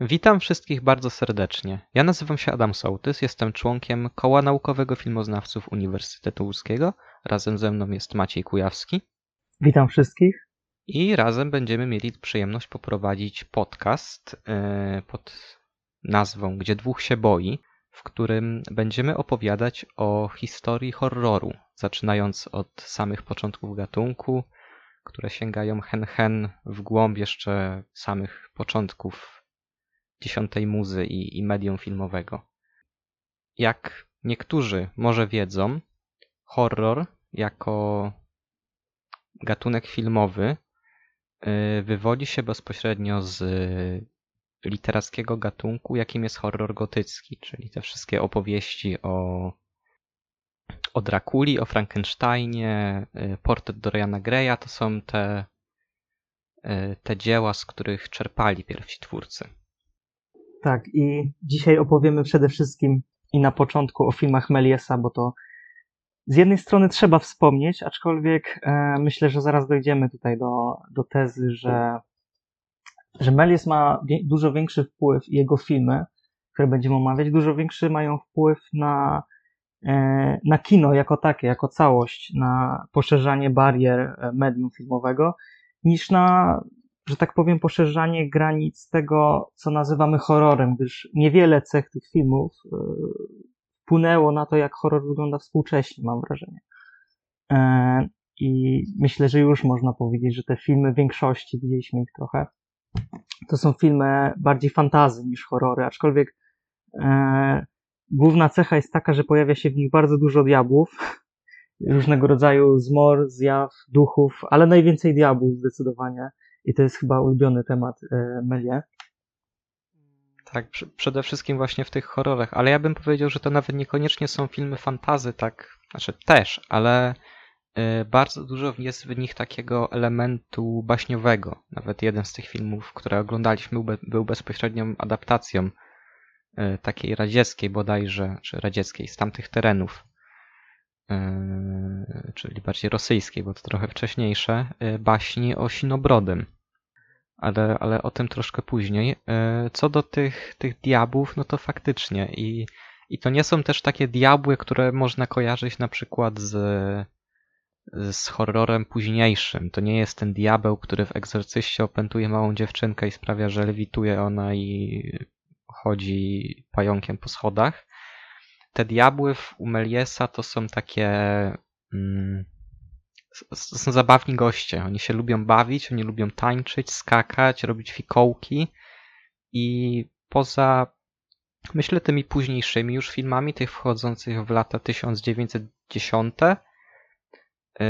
Witam wszystkich bardzo serdecznie. Ja nazywam się Adam Sołtys, jestem członkiem Koła Naukowego Filmoznawców Uniwersytetu Łódzkiego. Razem ze mną jest Maciej Kujawski. Witam wszystkich. I razem będziemy mieli przyjemność poprowadzić podcast yy, pod nazwą Gdzie dwóch się boi, w którym będziemy opowiadać o historii horroru, zaczynając od samych początków gatunku, które sięgają hen hen w głąb jeszcze samych początków dziesiątej muzy i, i medium filmowego. Jak niektórzy może wiedzą, horror jako gatunek filmowy y, wywodzi się bezpośrednio z literackiego gatunku, jakim jest horror gotycki, czyli te wszystkie opowieści o, o Drakuli, o Frankensteinie, y, portret Doriana Greya, to są te, y, te dzieła, z których czerpali pierwsi twórcy. Tak, i dzisiaj opowiemy przede wszystkim i na początku o filmach Meliesa, bo to z jednej strony trzeba wspomnieć, aczkolwiek e, myślę, że zaraz dojdziemy tutaj do, do tezy, że, że Melies ma wie, dużo większy wpływ jego filmy, które będziemy omawiać, dużo większy mają wpływ na, e, na kino jako takie, jako całość, na poszerzanie barier e, medium filmowego, niż na że tak powiem, poszerzanie granic tego, co nazywamy horrorem, gdyż niewiele cech tych filmów e, wpłynęło na to, jak horror wygląda współcześnie, mam wrażenie. E, I myślę, że już można powiedzieć, że te filmy w większości, widzieliśmy ich trochę, to są filmy bardziej fantazy niż horrory, aczkolwiek e, główna cecha jest taka, że pojawia się w nich bardzo dużo diabłów, różnego rodzaju zmor, zjaw, duchów, ale najwięcej diabłów zdecydowanie. I to jest chyba ulubiony temat e, Melie. Tak, przede wszystkim właśnie w tych horrorach, ale ja bym powiedział, że to nawet niekoniecznie są filmy fantazy, tak, znaczy też, ale e, bardzo dużo jest w nich takiego elementu baśniowego. Nawet jeden z tych filmów, które oglądaliśmy, był bezpośrednią adaptacją e, takiej radzieckiej bodajże, czy radzieckiej, z tamtych terenów. Czyli bardziej rosyjskiej, bo to trochę wcześniejsze, baśni o Sinobrodym. Ale, ale o tym troszkę później. Yy, co do tych, tych diabłów, no to faktycznie. I, I to nie są też takie diabły, które można kojarzyć na przykład z, z horrorem późniejszym. To nie jest ten diabeł, który w egzorcyście opętuje małą dziewczynkę i sprawia, że lewituje ona i chodzi pająkiem po schodach te diabły w Umeliesa to są takie. Mm, to są zabawni goście. Oni się lubią bawić, oni lubią tańczyć, skakać, robić fikołki. I poza, myślę, tymi późniejszymi już filmami, tych wchodzących w lata 1910, yy,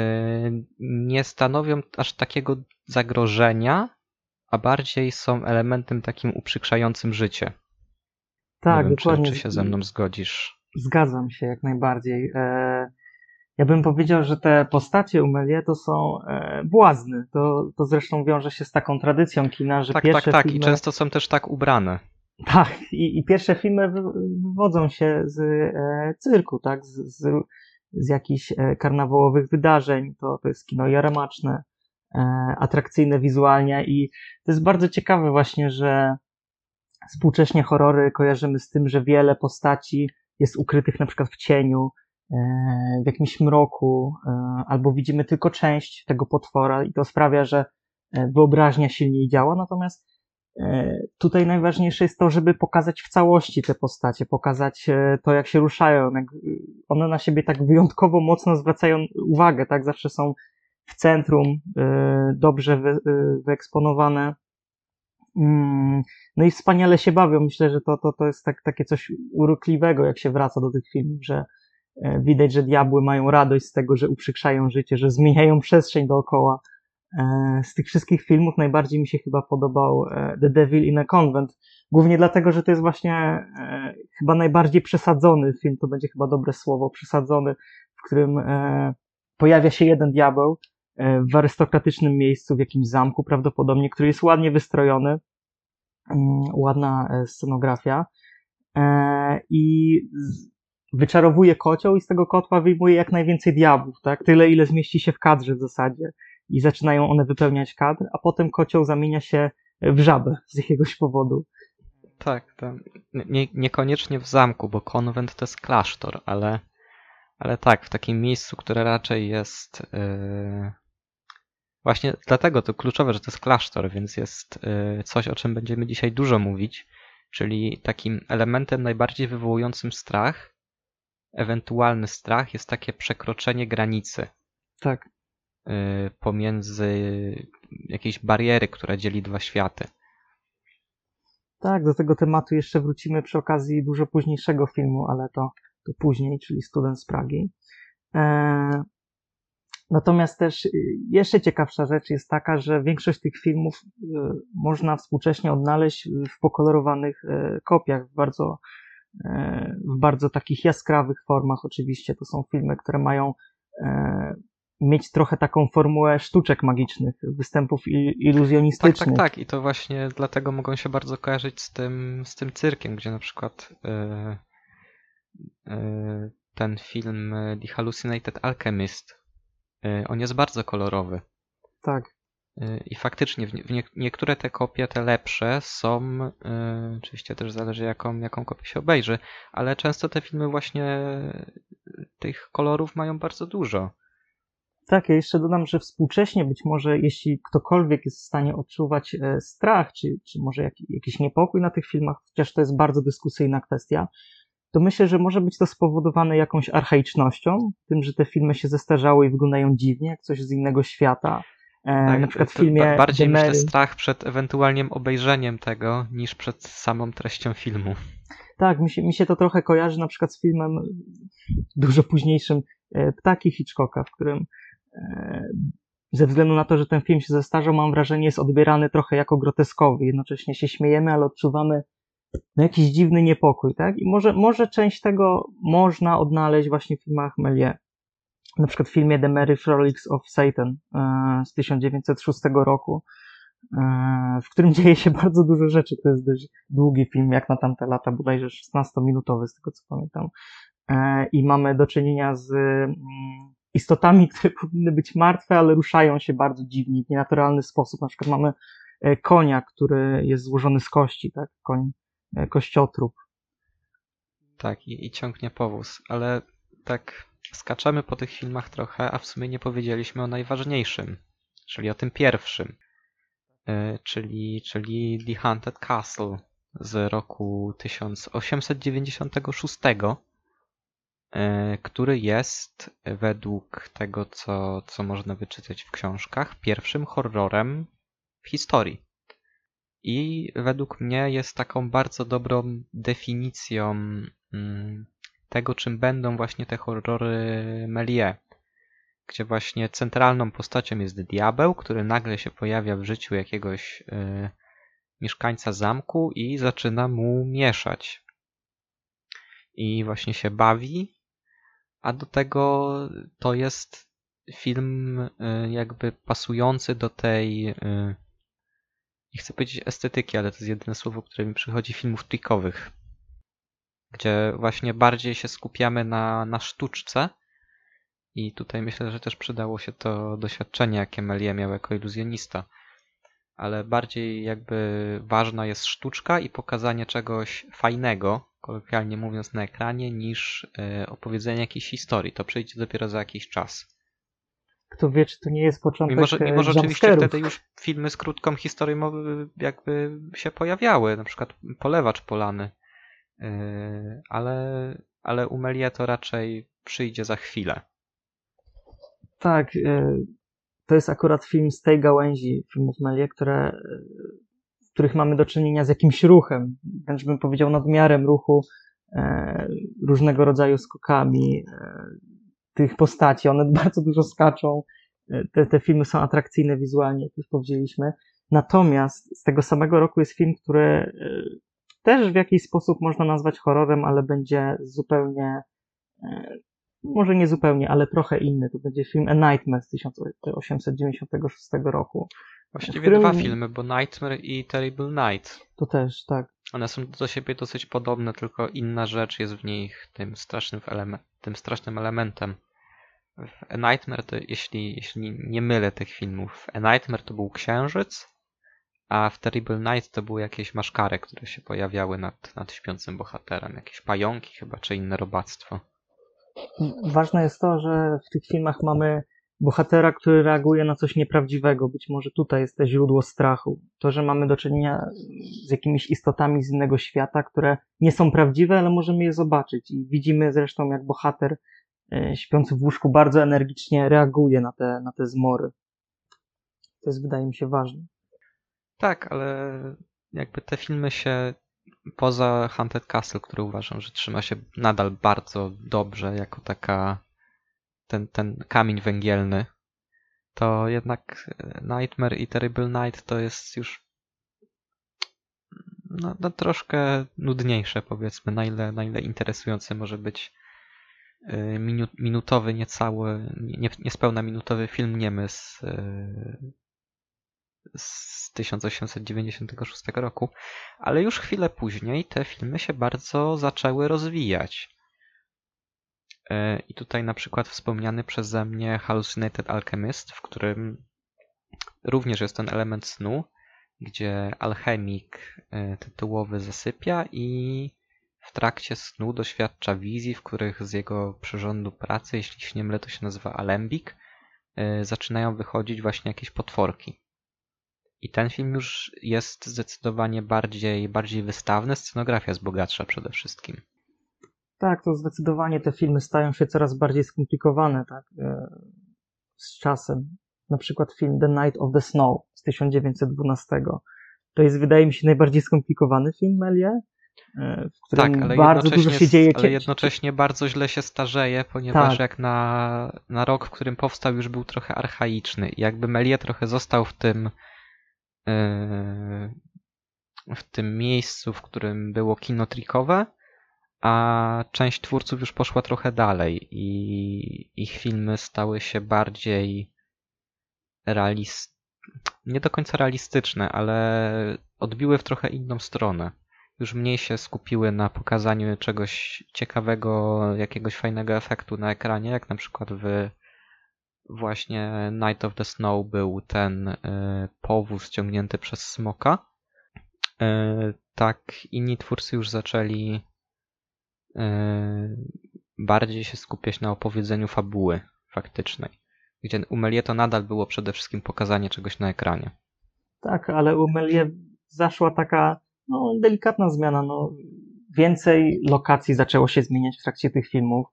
nie stanowią aż takiego zagrożenia, a bardziej są elementem takim uprzykrzającym życie. Tak, wiem, dokładnie. Czy, czy się ze mną zgodzisz? Zgadzam się jak najbardziej. E, ja bym powiedział, że te postacie Umelie to są e, błazny. To, to zresztą wiąże się z taką tradycją kina, że tak, pierwsze Tak, tak, filmy... i często są też tak ubrane. Tak, i, i pierwsze filmy wywodzą się z e, cyrku, tak, z, z, z jakichś e, karnawałowych wydarzeń. To, to jest kino jaramaczne, e, atrakcyjne wizualnie i to jest bardzo ciekawe właśnie, że współcześnie horrory kojarzymy z tym, że wiele postaci jest ukrytych na przykład w cieniu, w jakimś mroku, e, albo widzimy tylko część tego potwora i to sprawia, że e, wyobraźnia silniej działa. Natomiast tutaj najważniejsze jest to, żeby pokazać w całości te postacie, pokazać to, jak się ruszają, jak one na siebie tak wyjątkowo mocno zwracają uwagę, tak? Zawsze są w centrum, dobrze wyeksponowane Mm, no i wspaniale się bawią. Myślę, że to, to, to jest tak, takie coś urokliwego, jak się wraca do tych filmów, że e, widać, że diabły mają radość z tego, że uprzykrzają życie, że zmieniają przestrzeń dookoła. E, z tych wszystkich filmów najbardziej mi się chyba podobał e, The Devil in a Convent. Głównie dlatego, że to jest właśnie chyba najbardziej przesadzony film, to będzie chyba dobre słowo, przesadzony, w którym pojawia się jeden diabeł, E, w arystokratycznym miejscu, w jakimś zamku prawdopodobnie, który jest ładnie wystrojony, mm, ładna e, scenografia e, i wyczarowuje kocioł i z tego kotła wyjmuje jak najwięcej diabłów, tak? Tyle, ile zmieści się w kadrze w zasadzie. I zaczynają one wypełniać kadr, a potem kocioł zamienia się w żabę z jakiegoś powodu. tak. To nie, niekoniecznie w zamku, bo konwent to jest klasztor, ale, ale tak, w takim miejscu, które raczej jest. Yy... Właśnie dlatego to kluczowe, że to jest klasztor, więc jest yy, coś, o czym będziemy dzisiaj dużo mówić, czyli takim elementem najbardziej wywołującym strach, ewentualny strach, jest takie przekroczenie granicy Tak. yy, pomiędzy jakiejś bariery, która dzieli dwa światy. Tak, do tego tematu jeszcze wrócimy przy okazji dużo późniejszego filmu, ale to, to później, czyli Student z Pragi. E, natomiast też y, jeszcze ciekawsza rzecz jest taka, że większość tych filmów y, można współcześnie odnaleźć w pokolorowanych e, kopiach, w bardzo, e, w bardzo takich jaskrawych formach. Oczywiście to są filmy, które mają e, mieć trochę taką formułę sztuczek magicznych, występów il- Tak, iluzjonistycznych. tak, tak. I to właśnie dlatego mogą się bardzo kojarzyć z tym, z tym cyrkiem, gdzie na przykład yy, yy, ten film The Hallucinated Alchemist, yy, on jest bardzo kolorowy. tak. Yy, I faktycznie w nie, niektóre te kopie, te lepsze, są, yy, oczywiście też zależy jaką, jaką kopię się obejrzy, ale często te filmy właśnie yy, tych kolorów mają bardzo dużo. Tak, ja jeszcze dodam, że współcześnie być może, jeśli ktokolwiek jest w stanie odczuwać e, strach, czy, czy może jak, jakiś niepokój na tych filmach, chociaż to jest bardzo dyskusyjna kwestia, to myślę, że może być to spowodowane jakąś archaicznością, tym, że te filmy się zestarzały i wyglądają dziwnie, jak coś z innego świata. E, Tak, na przykład w filmie ba- bardziej myślę strach przed ewentualnym obejrzeniem tego niż przed samą treścią filmu. Tak, mi się, mi się to trochę kojarzy na przykład z filmem dużo późniejszym e, Ptaki Hitchcocka, w którym e, ze względu na to, że ten film się zestarzał, mam wrażenie, jest odbierany trochę jako groteskowy. Jednocześnie się śmiejemy, ale odczuwamy no, jakiś dziwny niepokój, tak? I może, może część tego można odnaleźć właśnie w filmach Melie. Na przykład w filmie The Merry Frolics of Satan e, z 1906 roku, e, w którym dzieje się bardzo dużo rzeczy. To jest dość długi film, jak na tamte lata, bodajże 16-minutowy, z tego co pamiętam. E, I mamy do czynienia z mm, istotami, które powinny być martwe, ale ruszają się bardzo dziwnie, w nienaturalny sposób. Na przykład mamy konia, który jest złożony z kości, tak? Koń, kościotrup. Tak, i, i ciągnie powóz, ale tak skaczemy po tych filmach trochę, a w sumie nie powiedzieliśmy o najważniejszym, czyli o tym pierwszym, y, czyli, czyli The Haunted Castle z roku 1896, y, który jest według tego, co, co można wyczytać w książkach, pierwszym horrorem w historii. I według mnie jest taką bardzo dobrą definicją mm, tego, czym będą właśnie te horrory Melie. Gdzie właśnie centralną postacią jest diabeł, który nagle się pojawia w życiu jakiegoś y, mieszkańca zamku i zaczyna mu mieszać. I właśnie się bawi, a do tego to jest film y, jakby pasujący do tej y, nie chcę powiedzieć estetyki, ale to jest jedyne słowo, które mi przychodzi filmów trikowych, gdzie właśnie bardziej się skupiamy na, na sztuczce i tutaj myślę, że też przydało się to doświadczenie, jakie Melie miał jako iluzjonista. Ale bardziej jakby ważna jest sztuczka i pokazanie czegoś fajnego, kolokwialnie mówiąc, na ekranie, niż y, opowiedzenie jakiejś historii. To przyjdzie dopiero za jakiś czas. Kto wie, czy to nie jest początek Mimo, że, mimo, że e, oczywiście wtedy już filmy z krótką historią jakby się pojawiały, na przykład Polewacz Polany, ale, ale u Melia to raczej przyjdzie za chwilę. Tak, e, to jest akurat film z tej gałęzi filmów Melie, które, e, w których mamy do czynienia z jakimś ruchem, wręcz bym powiedział nadmiarem ruchu, e, różnego rodzaju skokami e, tych postaci. One bardzo dużo skaczą. E, Te, te filmy są atrakcyjne wizualnie, jak już powiedzieliśmy. Natomiast z tego samego roku jest film, który e, też w jakiś sposób można nazwać horrorem, ale będzie zupełnie e, może nie zupełnie, ale trochę inny. To będzie film A Nightmare z 1896 roku. Właściwie W którym- dwa filmy, bo Nightmare i Terrible Night. To też, tak. One są do siebie dosyć podobne, tylko inna rzecz jest w nich tym strasznym, eleme- tym strasznym elementem. W A Nightmare to, jeśli, jeśli nie mylę tych filmów, A Nightmare to był księżyc, a w Terrible Night to były jakieś maszkary, które się pojawiały nad, nad śpiącym bohaterem. Jakieś pająki chyba, czy inne robactwo. Ważne jest to, że w tych filmach mamy bohatera, który reaguje na coś nieprawdziwego. Być może tutaj jest to źródło strachu. To, że mamy do czynienia z jakimiś istotami z innego świata, które nie są prawdziwe, ale możemy je zobaczyć. I widzimy zresztą, jak bohater e, śpiący w łóżku bardzo energicznie reaguje na te, na te zmory. To jest, wydaje mi się, ważne. Tak, ale jakby te filmy się poza Haunted Castle, który uważam, że trzyma się nadal bardzo dobrze jako taka ten, ten kamień węgielny, to jednak Nightmare i Terrible Night to jest już no, no troszkę nudniejsze powiedzmy, na ile, na ile interesujący może być minu, minutowy, niecały, nie, niespełna minutowy film niemy z, y, z 1896 roku, ale już chwilę później te filmy się bardzo zaczęły rozwijać. E, I tutaj na przykład wspomniany przeze mnie Hallucinated Alchemist, w którym również jest ten element snu, gdzie alchemik e, tytułowy zasypia i w trakcie snu doświadcza wizji, w których z jego przyrządu pracy, jeśli się nie mylę, to się nazywa alembik, e, zaczynają wychodzić właśnie jakieś potworki. I ten film już jest zdecydowanie bardziej, bardziej wystawny, scenografia jest bogatsza przede wszystkim. Tak, to zdecydowanie te filmy stają się coraz bardziej skomplikowane, tak, e, z czasem. Na przykład film The Night of the Snow z 1912. To jest, wydaje mi się, najbardziej skomplikowany film Melie, e, w którym tak, bardzo dużo się dzieje. Ale jednocześnie bardzo źle się starzeje, ponieważ tak. jak na, na rok, w którym powstał, już był trochę archaiczny. I jakby Melie trochę został w tym w tym miejscu, w którym było kino trikowe, a część twórców już poszła trochę dalej i ich filmy stały się bardziej realist... nie do końca realistyczne, ale odbiły w trochę inną stronę. Już mniej się skupiły na pokazaniu czegoś ciekawego, jakiegoś fajnego efektu na ekranie, jak na przykład w właśnie Night of the Snow był ten y, powóz ciągnięty przez smoka. Y, tak inni twórcy już zaczęli Yy, bardziej się skupiać na opowiedzeniu fabuły faktycznej. Gdzie u Melie to nadal było przede wszystkim pokazanie czegoś na ekranie. Tak, ale u Melie zaszła taka no, delikatna zmiana. No, więcej lokacji zaczęło się zmieniać w trakcie tych filmów.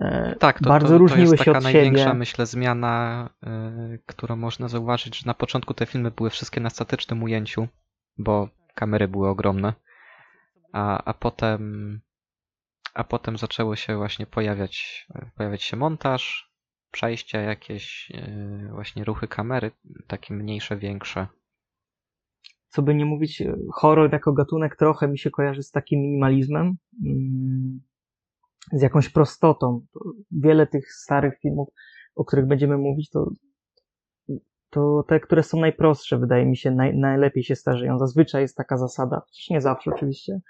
E, tak, to, bardzo to, to różniły jest się taka największa, myślę, zmiana, yy, którą można zauważyć, że na początku te filmy były wszystkie na statycznym ujęciu, bo kamery były ogromne, a, a potem a potem zaczęło się właśnie pojawiać, pojawiać się montaż, przejścia jakieś, e, właśnie ruchy kamery, takie mniejsze, większe. Co by nie mówić, e, horror jako gatunek trochę mi się kojarzy z takim minimalizmem, mm, z jakąś prostotą. Wiele tych starych filmów, o których będziemy mówić, to, to te, które są najprostsze, wydaje mi się, naj, najlepiej się starzeją. Zazwyczaj jest taka zasada, chociaż nie zawsze oczywiście,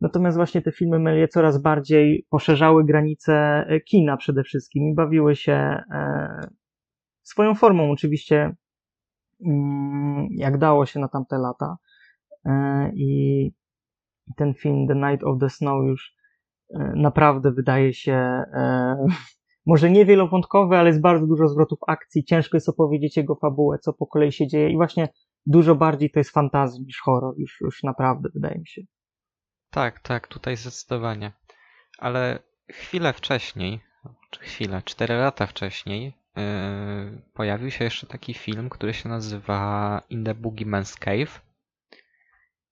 Natomiast właśnie te filmy Melie coraz bardziej poszerzały granice e, kina przede wszystkim i bawiły się e, swoją formą oczywiście, mm, jak dało się na tamte lata. E, I ten film The Night of the Snow już naprawdę wydaje się może nie wielowątkowy, ale jest bardzo dużo zwrotów akcji. Ciężko jest opowiedzieć jego fabułę, co po kolei się dzieje i właśnie dużo bardziej to jest fantazja niż horror, już, już naprawdę wydaje mi się. Tak, tak, tutaj zdecydowanie. Ale chwilę wcześniej, czy chwilę, cztery lata wcześniej, yy, pojawił się jeszcze taki film, który się nazywa In the Boogeyman's Cave.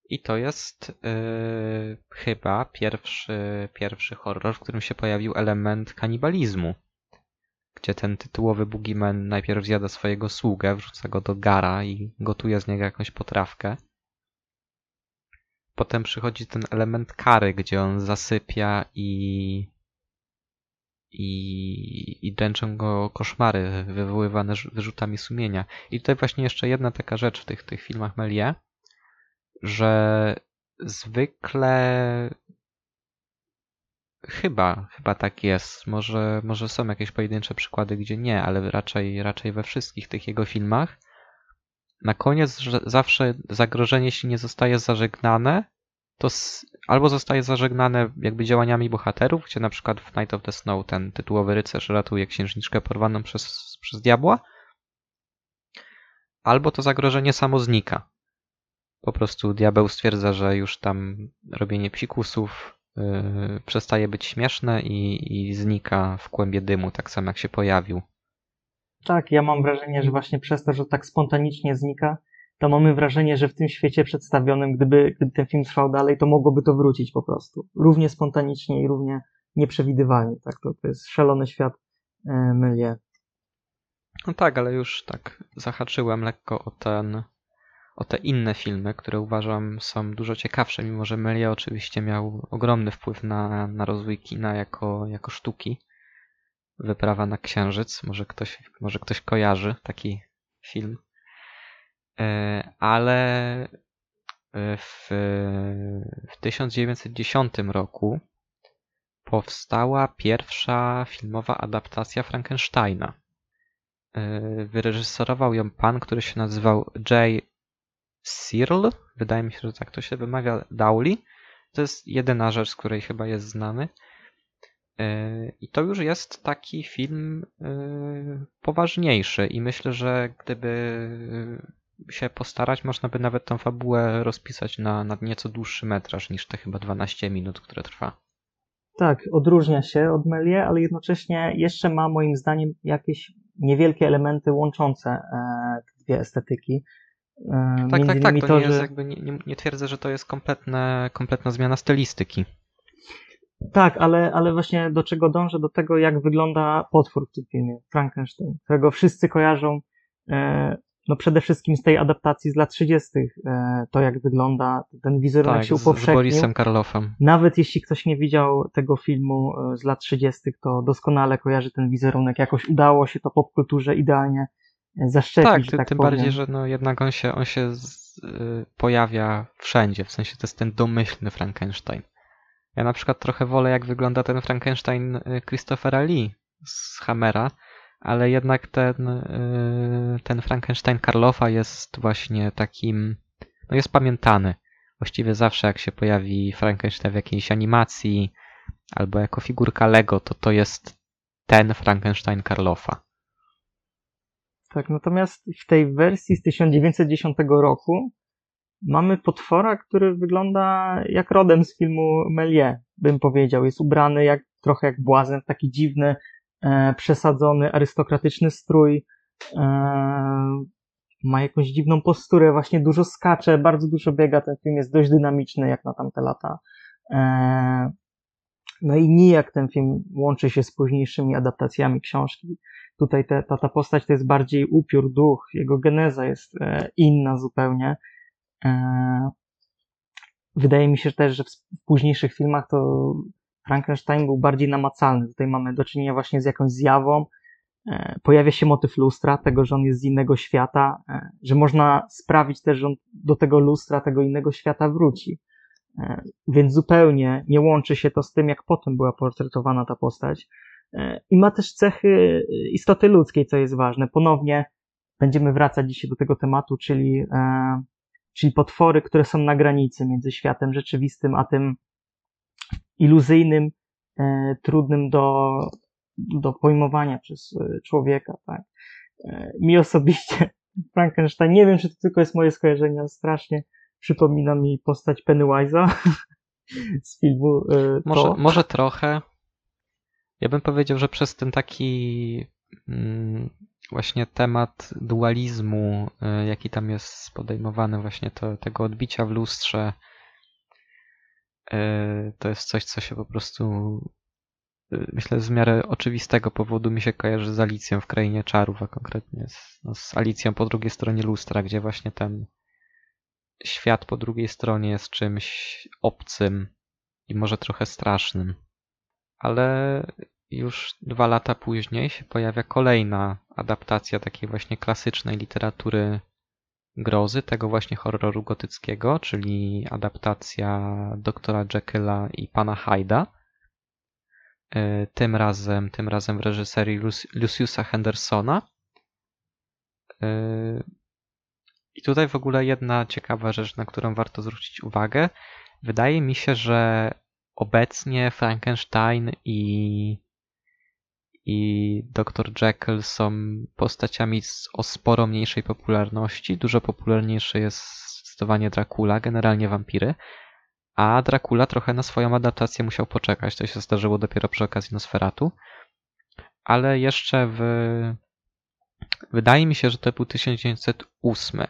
I to jest yy, chyba pierwszy, pierwszy horror, w którym się pojawił element kanibalizmu. Gdzie ten tytułowy Boogeyman najpierw zjada swojego sługę, wrzuca go do gara i gotuje z niego jakąś potrawkę. Potem przychodzi ten element kary, gdzie on zasypia i i, i dręczą go koszmary wywoływane wyrzutami sumienia. I tutaj właśnie jeszcze jedna taka rzecz w tych, tych filmach Melie, że zwykle chyba, chyba tak jest. Może, może są jakieś pojedyncze przykłady, gdzie nie, ale raczej, raczej we wszystkich tych jego filmach na koniec zawsze zagrożenie, jeśli nie zostaje zażegnane, to albo zostaje zażegnane jakby działaniami bohaterów, gdzie na przykład w Night of the Snow ten tytułowy rycerz ratuje księżniczkę porwaną przez, przez diabła, albo to zagrożenie samo znika. Po prostu diabeł stwierdza, że już tam robienie psikusów yy, przestaje być śmieszne i, i znika w kłębie dymu, tak samo jak się pojawił. Tak, ja mam wrażenie, że właśnie przez to, że tak spontanicznie znika, to mamy wrażenie, że w tym świecie przedstawionym, gdyby, gdyby ten film trwał dalej, to mogłoby to wrócić po prostu. Równie spontanicznie i równie nieprzewidywalnie. Tak, to, to jest szalony świat Mylie. No tak, ale już tak zahaczyłem lekko o ten, o te inne filmy, które uważam są dużo ciekawsze, mimo że Melia oczywiście miał ogromny wpływ na, na rozwój kina jako, jako sztuki. Wyprawa na Księżyc, może ktoś, może ktoś kojarzy taki film. E, Ale e, w, w 1910 roku powstała pierwsza filmowa adaptacja Frankensteina. E, Wyreżyserował ją pan, który się nazywał J. Searle. Wydaje mi się, że tak to się wymawia. Dowley. To jest jedyna rzecz, z której chyba jest znany. E, I to już jest taki film e, poważniejszy i myślę, że gdyby się postarać, można by nawet tą fabułę rozpisać na, na nieco dłuższy metraż niż te chyba 12 minut, które trwa. Tak, odróżnia się od Melie, ale jednocześnie jeszcze ma moim zdaniem jakieś niewielkie elementy łączące te dwie estetyki. E, Tak, między tak, tak. To, to, nie jest że... jakby, nie, nie, nie twierdzę, że to jest kompletne, kompletna zmiana stylistyki. Tak, ale, ale właśnie do czego dążę? Do tego, jak wygląda potwór w tym filmie, Frankenstein, którego wszyscy kojarzą, e, no przede wszystkim z tej adaptacji z lat 30., e, to jak wygląda, ten wizerunek Tak, się z, z upowszechnił. Borisem Karloffem. Nawet jeśli ktoś nie widział tego filmu e, z lat 30., to doskonale kojarzy ten wizerunek. Jakoś udało się to popkulturze idealnie zaszczepić, Tak, ty, tak tym powiem. bardziej, że no jednak on się, on się z, y, pojawia wszędzie, w sensie to jest ten domyślny Frankenstein. Ja na przykład trochę wolę, jak wygląda ten Frankenstein y, Christophera Lee z Hammera, ale jednak ten, y, ten Frankenstein Karloffa jest właśnie takim, no jest pamiętany. Właściwie zawsze jak się pojawi Frankenstein w jakiejś animacji albo jako figurka Lego, to to jest ten Frankenstein Karloffa. Tak, natomiast w tej wersji z 1910 roku mamy potwora, który wygląda jak rodem z filmu Melie, bym powiedział. Jest ubrany jak, trochę jak błazen, taki dziwny, e, przesadzony, arystokratyczny strój. E, ma jakąś dziwną posturę, właśnie dużo skacze, bardzo dużo biega. Ten film jest dość dynamiczny jak na tamte lata. E, no i nijak ten film łączy się z późniejszymi adaptacjami książki. Tutaj te, ta, ta postać to jest bardziej upiór, duch, jego geneza jest e, inna zupełnie. E, wydaje mi się też, że w, późniejszych filmach to Frankenstein był bardziej namacalny. Tutaj mamy do czynienia właśnie z jakąś zjawą. E, pojawia się motyw lustra, tego, że on jest z innego świata, że można sprawić też, że on do tego lustra, tego innego świata wróci. E, Więc zupełnie nie łączy się to z tym, jak potem była portretowana ta postać. E, I ma też cechy istoty ludzkiej, co jest ważne. Ponownie będziemy wracać dzisiaj do tego tematu, czyli, e, czyli potwory, które są na granicy między światem rzeczywistym, a tym iluzyjnym, e, trudnym do, do pojmowania przez e, człowieka. Tak? E, Mi osobiście Frankenstein, nie wiem, czy to tylko jest moje skojarzenie, ale strasznie przypomina mi postać Pennywise'a z filmu e, Może, to. może trochę. Ja bym powiedział, że przez ten taki mm, właśnie temat dualizmu, y, jaki tam jest podejmowany, właśnie to, tego odbicia w lustrze, y, to jest coś, co się po prostu myślę z miarę oczywistego powodu mi się kojarzy z Alicją w Krainie Czarów, a konkretnie z, no, z Alicją po drugiej stronie lustra, gdzie właśnie ten świat po drugiej stronie jest czymś obcym i może trochę strasznym. Ale już dwa lata później się pojawia kolejna adaptacja takiej właśnie klasycznej literatury grozy, tego właśnie horroru gotyckiego, czyli adaptacja doktora Jekylla i pana Hyda. E, Tym razem, tym razem w reżyserii Luciusa Hendersona. I tutaj w ogóle jedna ciekawa rzecz, na którą warto zwrócić uwagę. Wydaje mi się, że obecnie Frankenstein i, i Dr. Jekyll są postaciami z, o sporo mniejszej popularności. Dużo popularniejsze jest zdecydowanie Dracula, generalnie wampiry. A Dracula trochę na swoją adaptację musiał poczekać. To się zdarzyło dopiero przy okazji Nosferatu. Ale jeszcze w. Wydaje mi się, że to był 1908.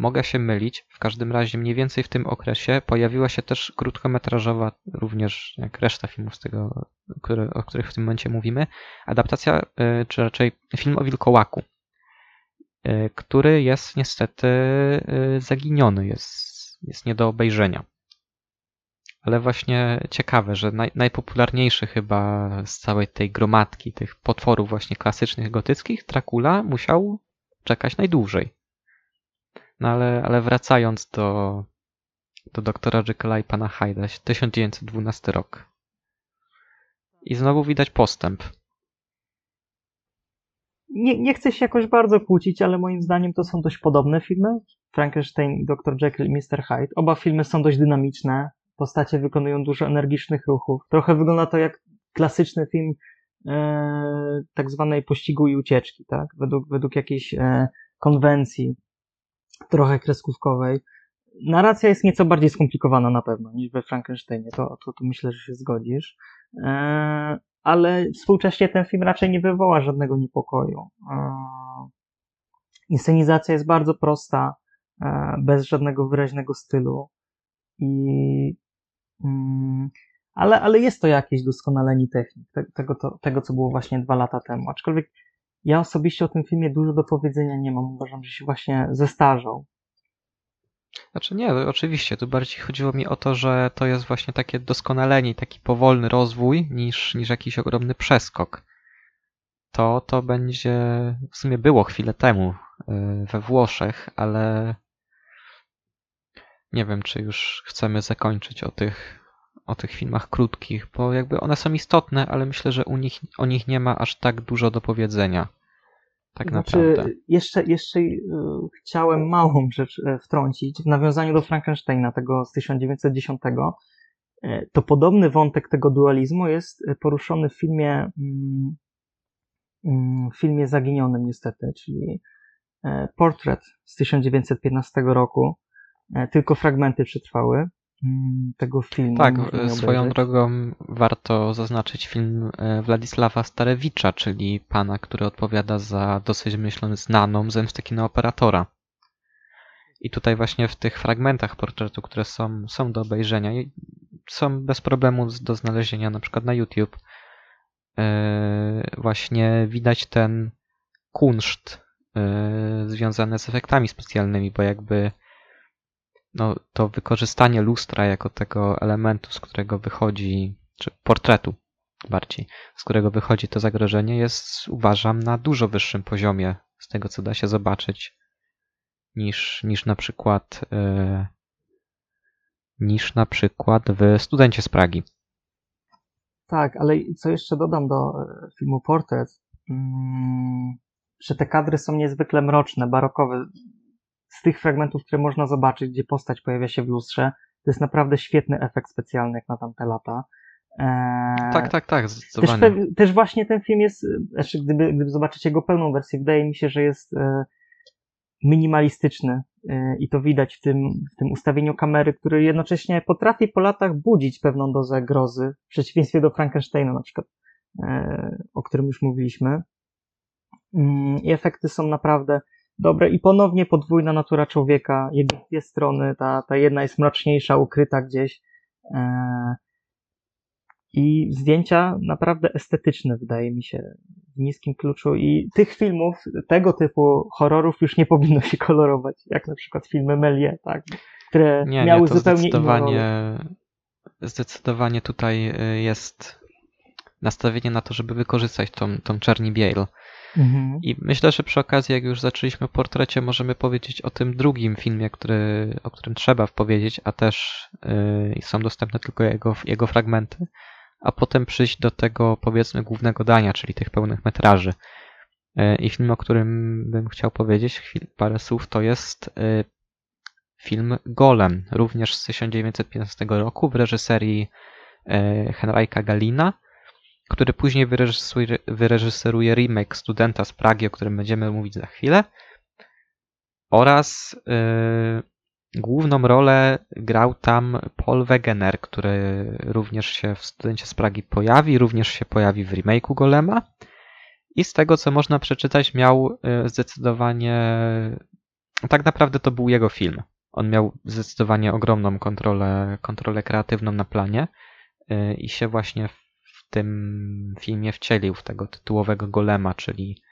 Mogę się mylić. W każdym razie mniej więcej w tym okresie pojawiła się też krótkometrażowa, również jak reszta filmów z tego, które, o których w tym momencie mówimy, adaptacja, y, czy raczej film o wilkołaku, y, który jest niestety y, zaginiony, jest, jest nie do obejrzenia. Ale właśnie ciekawe, że naj, najpopularniejszy chyba z całej tej gromadki tych potworów właśnie klasycznych gotyckich, Dracula musiał czekać najdłużej. No ale, ale wracając do, do doktora Jekylla i pana Hyde'a, 1912 rok. I znowu widać postęp. Nie, nie chcę się jakoś bardzo kłócić, ale moim zdaniem to są dość podobne filmy. Frankenstein Dr. Jekyll i Mr. Hyde. Oba filmy są dość dynamiczne. Postacie wykonują dużo energicznych ruchów. Trochę wygląda to jak klasyczny film e, tak zwanej pościgu i ucieczki, tak? Według, według jakiejś e, konwencji trochę kreskówkowej. Narracja jest nieco bardziej skomplikowana na pewno niż we Frankensteinie, to, to, to myślę, że się zgodzisz. E, ale współcześnie ten film raczej nie wywoła żadnego niepokoju. E, inscenizacja jest bardzo prosta, e, bez żadnego wyraźnego stylu. I, mm, ale, ale jest to jakieś doskonalenie technik, te, tego, to, tego, co było właśnie dwa lata temu. Aczkolwiek ja osobiście o tym filmie dużo do powiedzenia nie mam. Uważam, że się właśnie zestarzał. Znaczy nie, oczywiście, tu bardziej chodziło mi o to, że to jest właśnie takie doskonalenie, taki powolny rozwój niż, niż jakiś ogromny przeskok. To, to będzie, w sumie było chwilę temu y, we Włoszech, ale nie wiem, czy już chcemy zakończyć o tych, o tych filmach krótkich, bo jakby one są istotne, ale myślę, że u nich, o nich nie ma aż tak dużo do powiedzenia. Tak znaczy, naprawdę. Jeszcze, jeszcze y, chciałem małą rzecz y, wtrącić. W nawiązaniu do Frankensteina, tego z 1910, y, to podobny wątek tego dualizmu jest poruszony w filmie, mm, mm, w filmie Zaginionym niestety, czyli Portret z 1915 roku. Tylko fragmenty przetrwały. Mm, tego filmu. Tak, swoją drogą warto zaznaczyć film e, Władysława Starewicza, czyli pana, który odpowiada za dosyć myślę znaną zemstę kinooperatora. I tutaj właśnie w tych fragmentach portretu, które są, są do obejrzenia, są bez problemu do znalezienia na przykład na YouTube, e, właśnie widać ten kunszt e, związany z efektami specjalnymi, bo jakby no, to wykorzystanie lustra jako tego elementu, z którego wychodzi, czy portretu bardziej, z którego wychodzi to zagrożenie, jest uważam na dużo wyższym poziomie z tego, co da się zobaczyć, niż, niż na przykład yy, niż na przykład w Studencie z Pragi. Tak, ale co jeszcze dodam do e, filmu Portret, mm, że te kadry są niezwykle mroczne, barokowe z tych fragmentów, które można zobaczyć, gdzie postać pojawia się w lustrze, to jest naprawdę świetny efekt specjalny jak na tamte lata. Eee, tak, tak, tak, zdecydowanie. Też, też, właśnie ten film jest, znaczy gdyby, gdyby zobaczyć jego pełną wersję, wydaje mi się, że jest e, minimalistyczny e, i to widać w tym, w tym ustawieniu kamery, który jednocześnie potrafi po latach budzić pewną dozę grozy, w przeciwieństwie do Frankensteina na przykład, e, o którym już mówiliśmy. Mm, I efekty są naprawdę dobre i ponownie podwójna natura człowieka, jego dwie strony, ta, ta jedna jest mroczniejsza, ukryta gdzieś. E, I zdjęcia naprawdę estetyczne, wydaje mi się, w niskim kluczu. I tych filmów, tego typu horrorów już nie powinno się kolorować, jak na przykład filmy Melie, tak, które nie, miały nie, zupełnie zdecydowanie, Zdecydowanie tutaj y, jest nastawienie na to, żeby wykorzystać tą, tą czerni biel Mhm. I myślę, że przy okazji, jak już zaczęliśmy portrecie, możemy powiedzieć o tym drugim filmie, który, o którym trzeba powiedzieć, a też yy, są dostępne tylko jego, jego fragmenty, a potem przyjść do tego, powiedzmy, głównego dania, czyli tych pełnych metraży. E, I film, o którym bym chciał powiedzieć chwil, parę słów, to jest e, film Golem, również z 1915 roku w reżyserii e, Henryka Galina, który później wyreżyseruje, remake Studenta z Pragi, o którym będziemy mówić za chwilę. Oraz główną rolę grał tam Paul Wegener, który również się w Studencie z Pragi pojawi, również się pojawi w remake'u Golema. I z tego, co można przeczytać, miał e, zdecydowanie. Tak naprawdę to był jego film. On miał zdecydowanie ogromną kontrolę, kontrolę kreatywną na planie e, i się właśnie tym filmie wcielił w tego tytułowego golema, czyli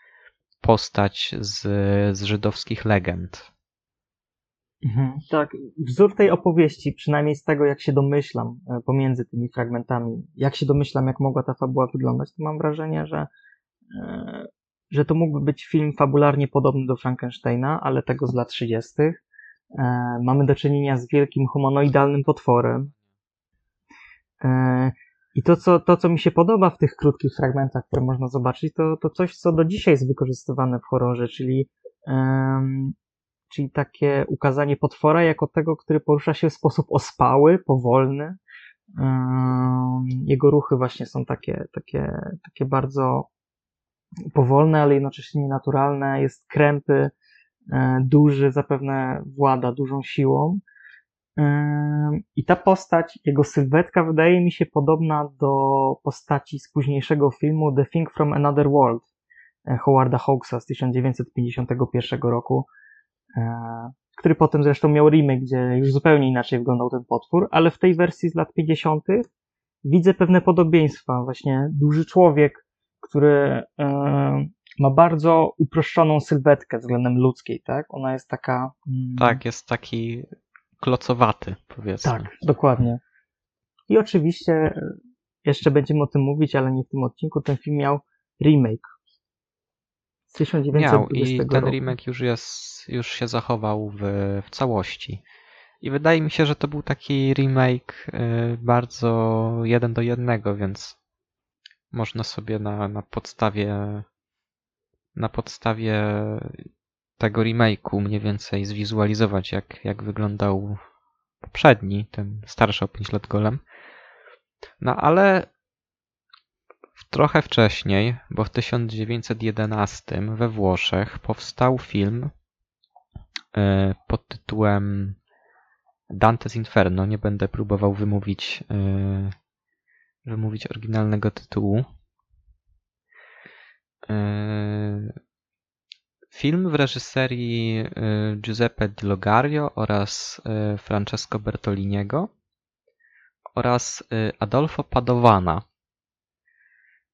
postać z, z żydowskich legend. Mhm, tak, wzór tej opowieści, przynajmniej z tego, jak się domyślam e, pomiędzy tymi fragmentami, jak się domyślam, jak mogła ta fabuła wyglądać, to mam wrażenie, że E, że to mógłby być film fabularnie podobny do Frankensteina, ale tego z lat 30. E, mamy do czynienia z wielkim humanoidalnym potworem. I to co, to, co mi się podoba w tych krótkich fragmentach, które można zobaczyć, to, to coś, co do dzisiaj jest wykorzystywane w horrorze, czyli, um, czyli takie ukazanie potwora jako tego, który porusza się w sposób ospały, powolny. Um, jego ruchy właśnie są takie, takie, takie bardzo powolne, ale jednocześnie nienaturalne, jest krępy, e, duży, zapewne włada dużą siłą. E, I ta postać, jego sylwetka wydaje mi się podobna do postaci z późniejszego filmu The Thing from Another World e, Howarda Hawksa z 1951 roku, który potem zresztą miał remake, gdzie już zupełnie inaczej wyglądał ten potwór, ale w tej wersji z lat 50. widzę pewne podobieństwa. Właśnie duży człowiek, który e, ma bardzo uproszczoną sylwetkę względem ludzkiej, tak? Ona jest taka. Mm, tak, jest taki klocowaty, powiedzmy. Tak, dokładnie. I oczywiście e, jeszcze będziemy o tym mówić, ale nie w tym odcinku. Ten film miał remake. Z 1920 miał i ten roku. remake już jest, już się zachował w, w całości. I wydaje mi się, że to był taki remake e, bardzo jeden do jednego, więc można sobie na, na podstawie na podstawie tego remake'u mniej więcej zwizualizować, jak, jak wyglądał poprzedni, ten starszy o 5 lat golem. No ale trochę wcześniej, bo w 1911 we Włoszech powstał film e, pod tytułem Dante's Inferno. Nie będę próbował wymówić e, wymówić oryginalnego tytułu. Film w reżyserii e, Giuseppe Di Logario oraz e, Francesco Bertoliniego oraz Adolfo Padovana.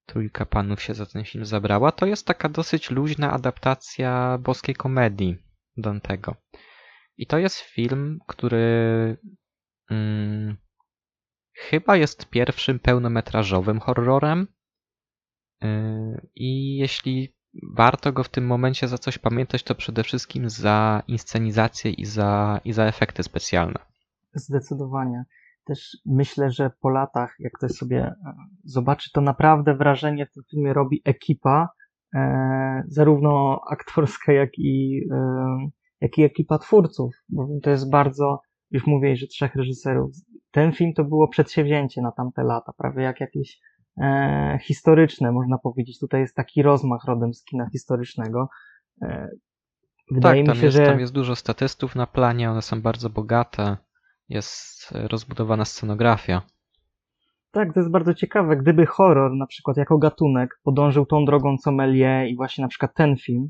Trójka panów się za ten film zabrała. To jest taka dosyć luźna adaptacja boskiej komedii Dantego. I to jest film, który mm, Chyba jest pierwszym pełnometrażowym horrorem. Y, I jeśli warto go w tym momencie za coś pamiętać, to przede wszystkim za inscenizację i za, i za efekty specjalne. Zdecydowanie. Też myślę, że po latach, jak ktoś sobie e, zobaczy, to naprawdę wrażenie w tym filmie robi ekipa, e, zarówno aktorska, jak i, e, jak i ekipa twórców. Bo to jest bardzo, już mówię, że trzech reżyserów ten film to było przedsięwzięcie na tamte lata, prawie jak jakieś e, historyczne, można powiedzieć. Tutaj jest taki rozmach rodem z kina historycznego. E, wydaje tak, mi się, jest, że. Tam jest dużo statystów na planie, one są bardzo bogate. Jest rozbudowana scenografia. Tak, to jest bardzo ciekawe. Gdyby horror, na przykład jako gatunek, podążył tą drogą co Melie i właśnie na przykład ten film,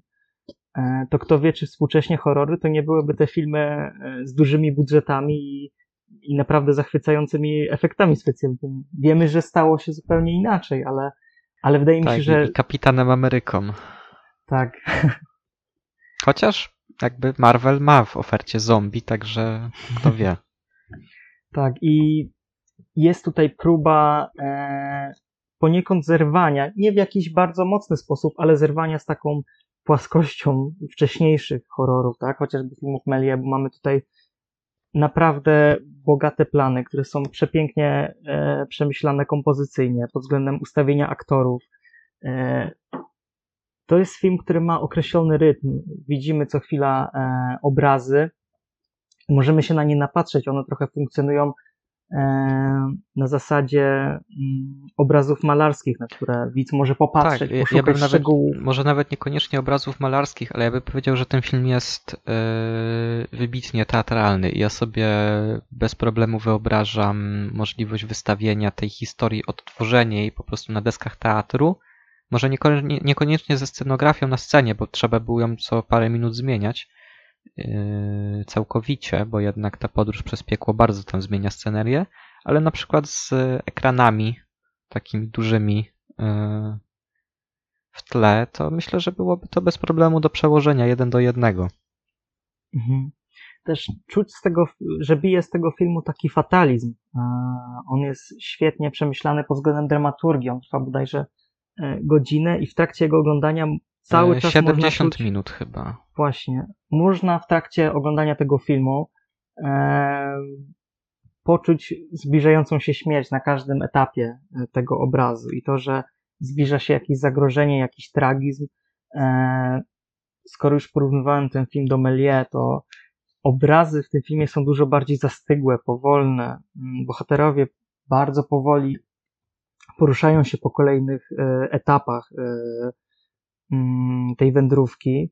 e, to kto wie, czy współcześnie horrory to nie byłyby te filmy e, z dużymi budżetami i i naprawdę zachwycającymi efektami specjalnymi. Wiemy, że stało się zupełnie inaczej, ale, ale wydaje mi tak, się, że. I Kapitanem Ameryką. Tak. Chociaż jakby Marvel ma w ofercie zombie, także kto wie. tak, i jest tutaj próba e, poniekąd zerwania, nie w jakiś bardzo mocny sposób, ale zerwania z taką płaskością wcześniejszych horrorów, tak? Chociażby filmów Melie, bo mamy tutaj naprawdę bogate plany, które są przepięknie e, przemyślane kompozycyjnie pod względem ustawienia aktorów. E, to jest film, który ma określony rytm. Widzimy co chwila e, obrazy, możemy się na nie napatrzeć. One trochę funkcjonują na zasadzie mm, obrazów malarskich, na które widz może popatrzeć, Tak, ja- bym nawet-. Może nawet niekoniecznie obrazów malarskich, ale ja bym powiedział, że ten film jest yy, wybitnie teatralny i ja sobie bez problemu wyobrażam możliwość wystawienia tej historii, odtworzenia jej po prostu na deskach teatru. Może nieko- nie- niekoniecznie ze scenografią na scenie, bo trzeba było ją co parę minut zmieniać całkowicie, bo jednak ta podróż przez piekło bardzo tam zmienia scenerię, ale na przykład z ekranami takimi dużymi yy, w tle, to myślę, że byłoby to bez problemu do przełożenia jeden do jednego. Mhm. Też czuć z tego, że bije z tego filmu taki fatalizm. E, On jest świetnie przemyślany pod względem dramaturgii. On trwa bodajże godzinę i w trakcie jego oglądania cały E, czas 70 można czuć, minut chyba. Właśnie. Można w trakcie oglądania tego filmu e, poczuć zbliżającą się śmierć na każdym etapie e, tego obrazu i to, że zbliża się jakieś zagrożenie, jakiś tragizm. E, skoro już porównywałem ten film do Méliès, to obrazy w tym filmie są dużo bardziej zastygłe, powolne. Mm, Bohaterowie bardzo powoli poruszają się po kolejnych e, etapach e, tej wędrówki.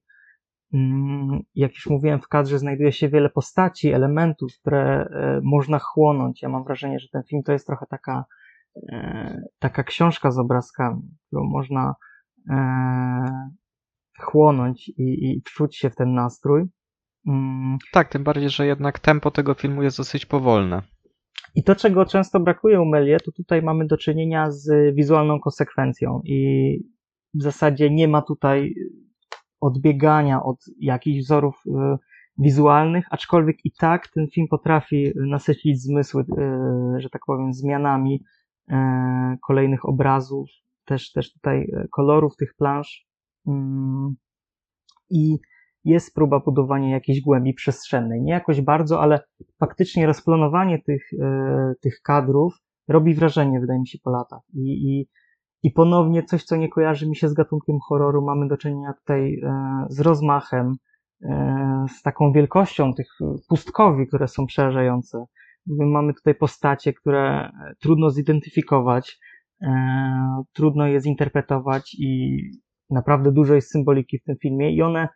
Mm, Jak już mówiłem, w kadrze znajduje się wiele postaci, elementów, które e, można chłonąć. Ja mam wrażenie, że ten film to jest trochę taka, e, taka książka z obrazkami, którą można e, chłonąć i, i wczuć się w ten nastrój. Mm, Tak, tym bardziej, że jednak tempo tego filmu jest dosyć powolne. I to, czego często brakuje u Melie, to tutaj mamy do czynienia z wizualną konsekwencją i w zasadzie nie ma tutaj odbiegania od jakichś wzorów y, wizualnych, aczkolwiek i tak ten film potrafi nasycić zmysły, y, że tak powiem, zmianami y, kolejnych obrazów, też, też tutaj y, kolorów tych plansz. Mm, I jest próba budowania jakiejś głębi przestrzennej. Nie jakoś bardzo, ale faktycznie rozplanowanie tych, tych kadrów robi wrażenie, wydaje mi się, po latach. I, i, I ponownie coś, co nie kojarzy mi się z gatunkiem horroru, mamy do czynienia tutaj e, z rozmachem, e, z taką wielkością tych pustkowi, które są przerażające. Mamy tutaj postacie, które trudno zidentyfikować, e, trudno je zinterpretować i naprawdę dużo jest symboliki w tym filmie i one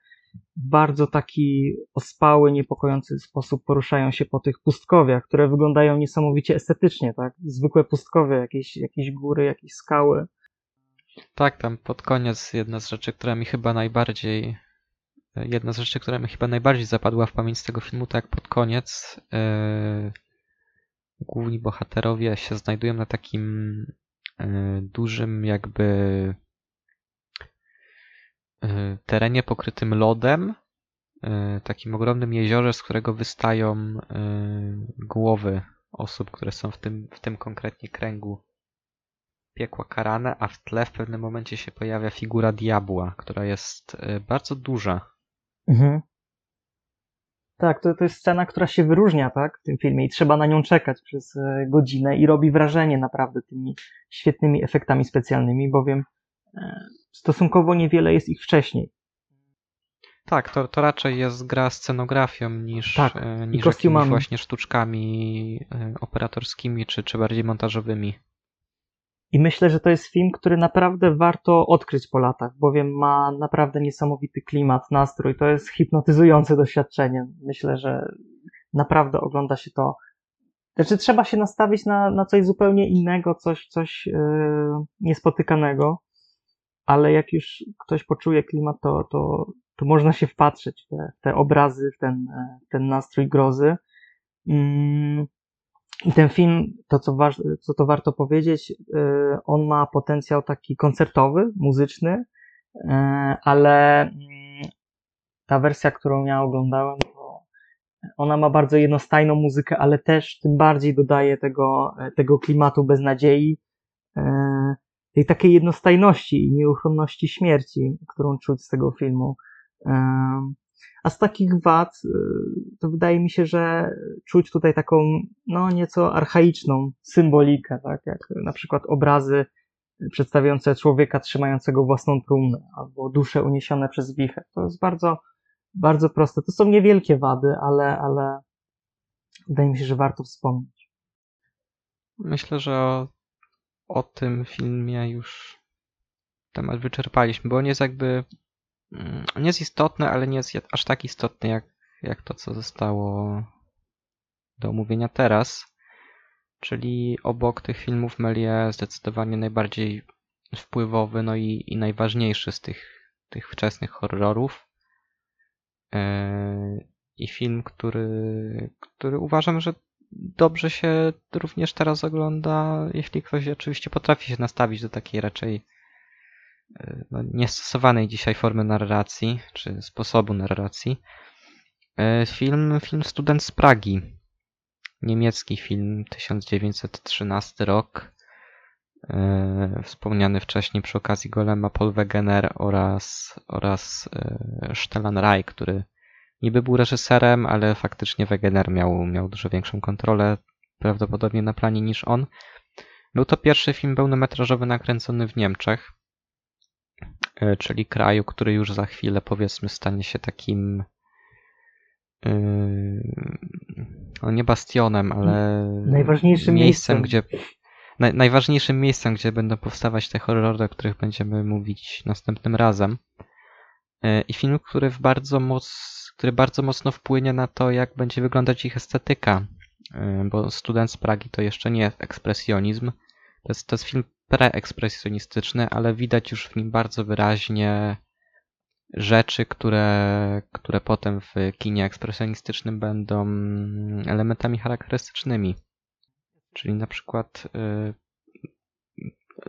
w bardzo taki ospały, niepokojący sposób poruszają się po tych pustkowiach, które wyglądają niesamowicie estetycznie, tak? Zwykłe pustkowie, jakieś, jakieś góry, jakieś skały. Tak, tam pod koniec jedna z rzeczy, która mi chyba najbardziej jedna z rzeczy, która mi chyba najbardziej zapadła w pamięć z tego filmu, to jak pod koniec yy, główni bohaterowie się znajdują na takim yy, dużym jakby yy, terenie pokrytym lodem, takim ogromnym jeziorze, z którego wystają głowy osób, które są w tym, w tym konkretnie kręgu piekła karane, a w tle w pewnym momencie się pojawia figura diabła, która jest yy, bardzo duża. Mhm. Tak, to, to jest scena, która się wyróżnia, tak, w tym filmie i trzeba na nią czekać przez e, godzinę i robi wrażenie naprawdę tymi świetnymi efektami specjalnymi, bowiem e, stosunkowo niewiele jest ich wcześniej. Tak, to, to raczej jest gra scenografią niż, Tak, e, niż kostiumami. właśnie sztuczkami operatorskimi czy, czy bardziej montażowymi. I myślę, że to jest film, który naprawdę warto odkryć po latach, bowiem ma naprawdę niesamowity klimat, nastrój. To jest hipnotyzujące doświadczenie. Myślę, że naprawdę ogląda się to. Znaczy, trzeba się nastawić na, na coś zupełnie innego, coś, coś yy, niespotykanego, ale jak już ktoś poczuje klimat, to, to, to można się wpatrzeć w te, te obrazy, w ten, e, w ten nastrój grozy. Mm. I ten film, to co, waż, co to warto powiedzieć, yy, on ma potencjał taki koncertowy, muzyczny, yy, ale yy, ta wersja, którą ja oglądałem, ona ma bardzo jednostajną muzykę, ale też tym bardziej dodaje tego, tego klimatu beznadziei, yy, tej takiej jednostajności i nieuchronności śmierci, którą czuć z tego filmu. A z takich wad, y, to wydaje mi się, że czuć tutaj taką, no, nieco archaiczną symbolikę, tak, jak na przykład obrazy przedstawiające człowieka trzymającego własną trumnę albo dusze uniesione przez wichę. To jest bardzo, bardzo proste. To są niewielkie wady, ale, ale wydaje mi się, że warto wspomnieć. Myślę, że o, o tym filmie już temat wyczerpaliśmy, bo on jest jakby nie jest istotny, ale nie jest aż tak istotny jak, jak to, co zostało do omówienia teraz. Czyli obok tych filmów Melie zdecydowanie najbardziej wpływowy, no i, i najważniejszy z tych, tych wczesnych horrorów. Yy, I film, który, który uważam, że dobrze się również teraz ogląda, jeśli ktoś oczywiście potrafi się nastawić do takiej raczej no, niestosowanej dzisiaj formy narracji, czy sposobu narracji. Yy, film, film Student z Pragi niemiecki film 1913 rok, e, wspomniany wcześniej przy okazji Golema Paul Wegener oraz, oraz e, Stellan Rai, który niby był reżyserem, ale faktycznie Wegener miał, miał dużo większą kontrolę prawdopodobnie na planie niż on. Był to pierwszy film pełnometrażowy nakręcony w Niemczech, e, czyli kraju, który już za chwilę powiedzmy stanie się takim Yy, no nie bastionem, ale najważniejszym miejscem, miejscem. gdzie naj, najważniejszym miejscem, gdzie będą powstawać te horrory, o których będziemy mówić następnym razem. Yy, I film, który w bardzo moc, który bardzo mocno wpłynie na to, jak będzie wyglądać ich estetyka. Bo Student z Pragi to jeszcze nie jest ekspresjonizm. To jest, to jest film preekspresjonistyczny, ale widać już w nim bardzo wyraźnie rzeczy, które, które potem w kinie ekspresjonistycznym będą elementami charakterystycznymi. Czyli na przykład yy,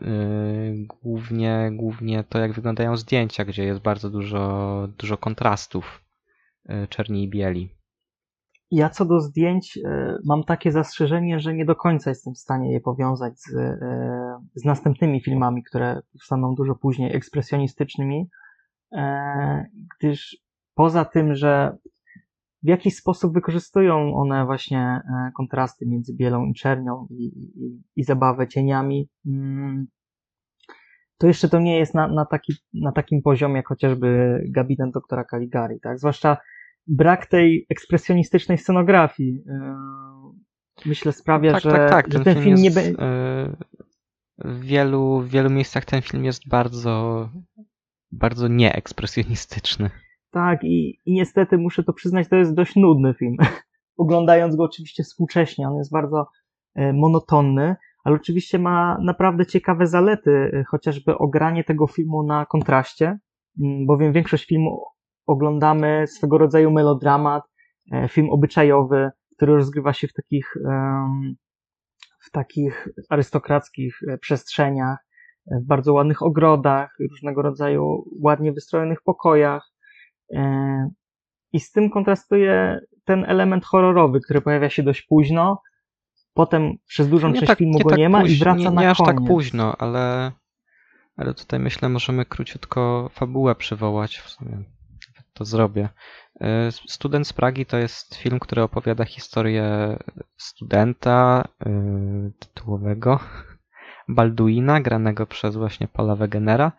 yy, głównie, głównie to, jak wyglądają zdjęcia, gdzie jest bardzo dużo, dużo kontrastów yy, czerni i bieli. Ja co do zdjęć mam takie zastrzeżenie, że nie do końca jestem w stanie je powiązać z, z następnymi filmami, które powstaną dużo później, ekspresjonistycznymi, E, gdyż poza tym, że w jakiś sposób wykorzystują one właśnie e, kontrasty między bielą i czernią i, i, i zabawę cieniami, mm, to jeszcze to nie jest na, na, taki, na takim poziomie jak chociażby gabinet doktora Caligari, tak? Zwłaszcza brak tej ekspresjonistycznej scenografii e, myślę sprawia, tak, że, tak, tak. że ten, film, film jest, nie będzie... W wielu, w wielu miejscach ten film jest bardzo bardzo nieekspresjonistyczny. Tak, i, i niestety muszę to przyznać, to jest dość nudny film. Oglądając go oczywiście współcześnie, on jest bardzo e, monotonny, ale oczywiście ma naprawdę ciekawe zalety, e, chociażby ogranie tego filmu na kontraście, mm, bowiem większość filmu oglądamy swego rodzaju melodramat, e, film obyczajowy, który rozgrywa się w takich, w takich arystokrackich przestrzeniach, w bardzo ładnych ogrodach, różnego rodzaju ładnie wystrojonych pokojach. E, I z tym kontrastuje ten element horrorowy, który pojawia się dość późno. Potem przez dużą część tak, filmu nie go tak nie ma późno, i wraca nie, na nie aż koniec. tak późno, ale, ale tutaj myślę, możemy króciutko fabułę przywołać. W sumie to zrobię. E, Student z Pragi to jest film, który opowiada historię studenta yy, tytułowego, Balduina, granego przez właśnie Paula Wegenera,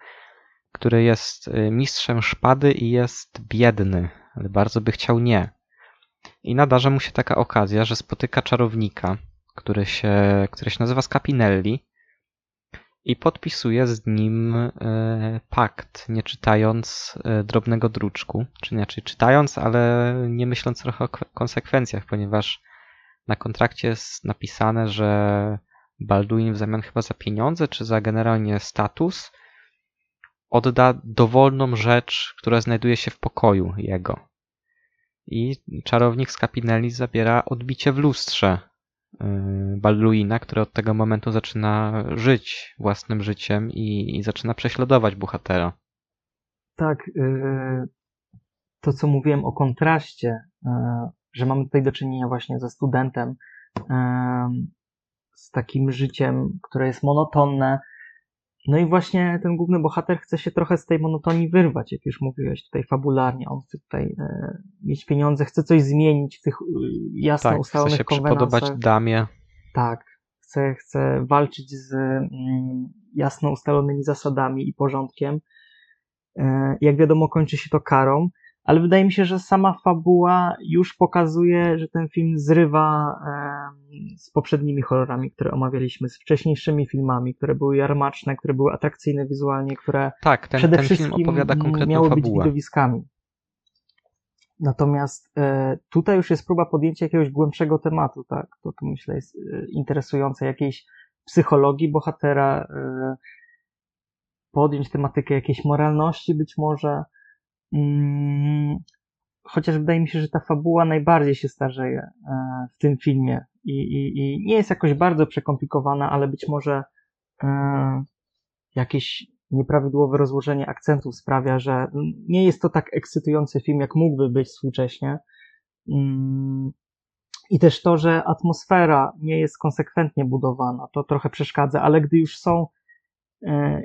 który jest y, mistrzem szpady i jest biedny, ale bardzo by chciał nie. I nadarza mu się taka okazja, że spotyka czarownika, który się, który się nazywa Scapinelli i podpisuje z nim y, pakt, nie czytając y, drobnego druczku, czy inaczej czytając, ale nie myśląc trochę o konsekwencjach, ponieważ na kontrakcie jest napisane, że Balduin w zamian chyba za pieniądze, czy za generalnie status, odda dowolną rzecz, która znajduje się w pokoju jego. I czarownik z Capinelli zabiera odbicie w lustrze Balduina, który od tego momentu zaczyna żyć własnym życiem i, i zaczyna prześladować bohatera. Tak, yy, to co mówiłem o kontraście, yy, że mamy tutaj do czynienia właśnie ze studentem, z takim życiem, które jest monotonne. No i właśnie ten główny bohater chce się trochę z tej monotonii wyrwać, jak już mówiłeś tutaj fabularnie. On chce tutaj e, mieć pieniądze, chce coś zmienić w tych e, jasno tak, ustalonych chce się przypodobać damie. Tak. chce, chce walczyć z mm, jasno ustalonymi zasadami i porządkiem. E, Jak wiadomo, kończy się to karą, ale wydaje mi się, że sama fabuła już pokazuje, że ten film zrywa z poprzednimi horrorami, które omawialiśmy, z wcześniejszymi filmami, które były jarmaczne, które były atrakcyjne wizualnie, które Tak, ten, przede ten film wszystkim opowiada mm, konkretną miały być fabułę. widowiskami. Natomiast e, tutaj już jest próba podjęcia jakiegoś głębszego tematu, tak? To, to myślę jest e, interesujące, jakiejś psychologii bohatera, e, podjąć tematykę jakiejś moralności być może. Mm, chociaż wydaje mi się, że ta fabuła najbardziej się starzeje e, w tym filmie i, i, i nie jest jakoś bardzo przekomplikowana, ale być może e, jakieś nieprawidłowe rozłożenie akcentów sprawia, że nie jest to tak ekscytujący film, jak mógłby być współcześnie. Mm, I też to, że atmosfera nie jest konsekwentnie budowana, to trochę przeszkadza, ale gdy już są e,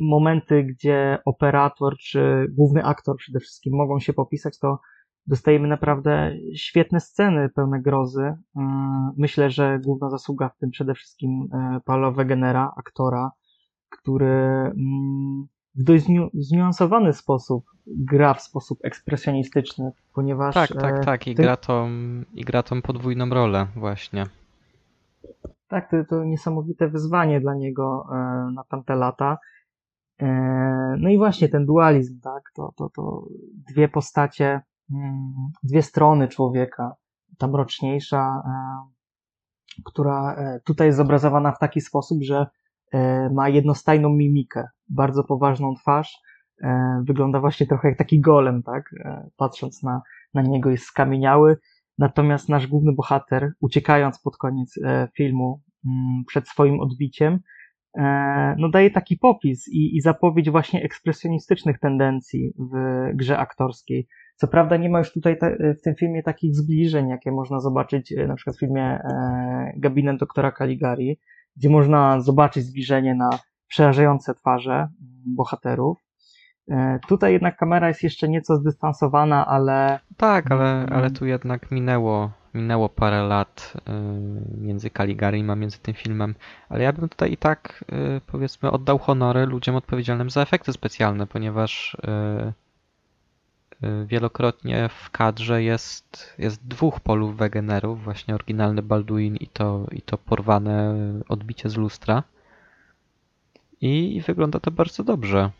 momenty, gdzie operator czy główny aktor przede wszystkim mogą się popisać, to dostajemy naprawdę świetne sceny pełne grozy. Mm, Myślę, że główna zasługa w tym przede wszystkim e, Paula Wegenera, aktora, który mm, w dość zniu- zniuansowany sposób gra w sposób ekspresjonistyczny, ponieważ Tak, e, tak, tak. I ty- gra, tą, I gra tą podwójną rolę właśnie. tak to, to niesamowite wyzwanie dla niego e, na tamte lata. E, no i właśnie ten dualizm, tak, to, to, to dwie postacie, mm, dwie strony człowieka, ta mroczniejsza, e, która e, tutaj jest zobrazowana w taki sposób, że ma jednostajną mimikę, bardzo poważną twarz, wygląda właśnie trochę jak taki golem, tak, patrząc na, na niego jest skamieniały, natomiast nasz główny bohater, uciekając pod koniec filmu mm, przed swoim odbiciem, no daje taki popis i, i zapowiedź właśnie ekspresjonistycznych tendencji w grze aktorskiej. Co prawda nie ma już tutaj ta, w tym filmie takich zbliżeń, jakie można zobaczyć e, na przykład w filmie e, Gabinet doktora Caligari, gdzie można zobaczyć zbliżenie na przerażające twarze mm, bohaterów. E, tutaj jednak kamera jest jeszcze nieco zdystansowana, ale Tak, ale, Mm. ale tu jednak minęło, minęło parę lat y, między Caligarim a między tym filmem. Ale ja bym tutaj i tak, y, powiedzmy, oddał honory ludziom odpowiedzialnym za efekty specjalne, ponieważ y, wielokrotnie w kadrze jest, jest dwóch polów Wegenerów, właśnie oryginalny Balduin i to, i to porwane odbicie z lustra. I wygląda to bardzo dobrze.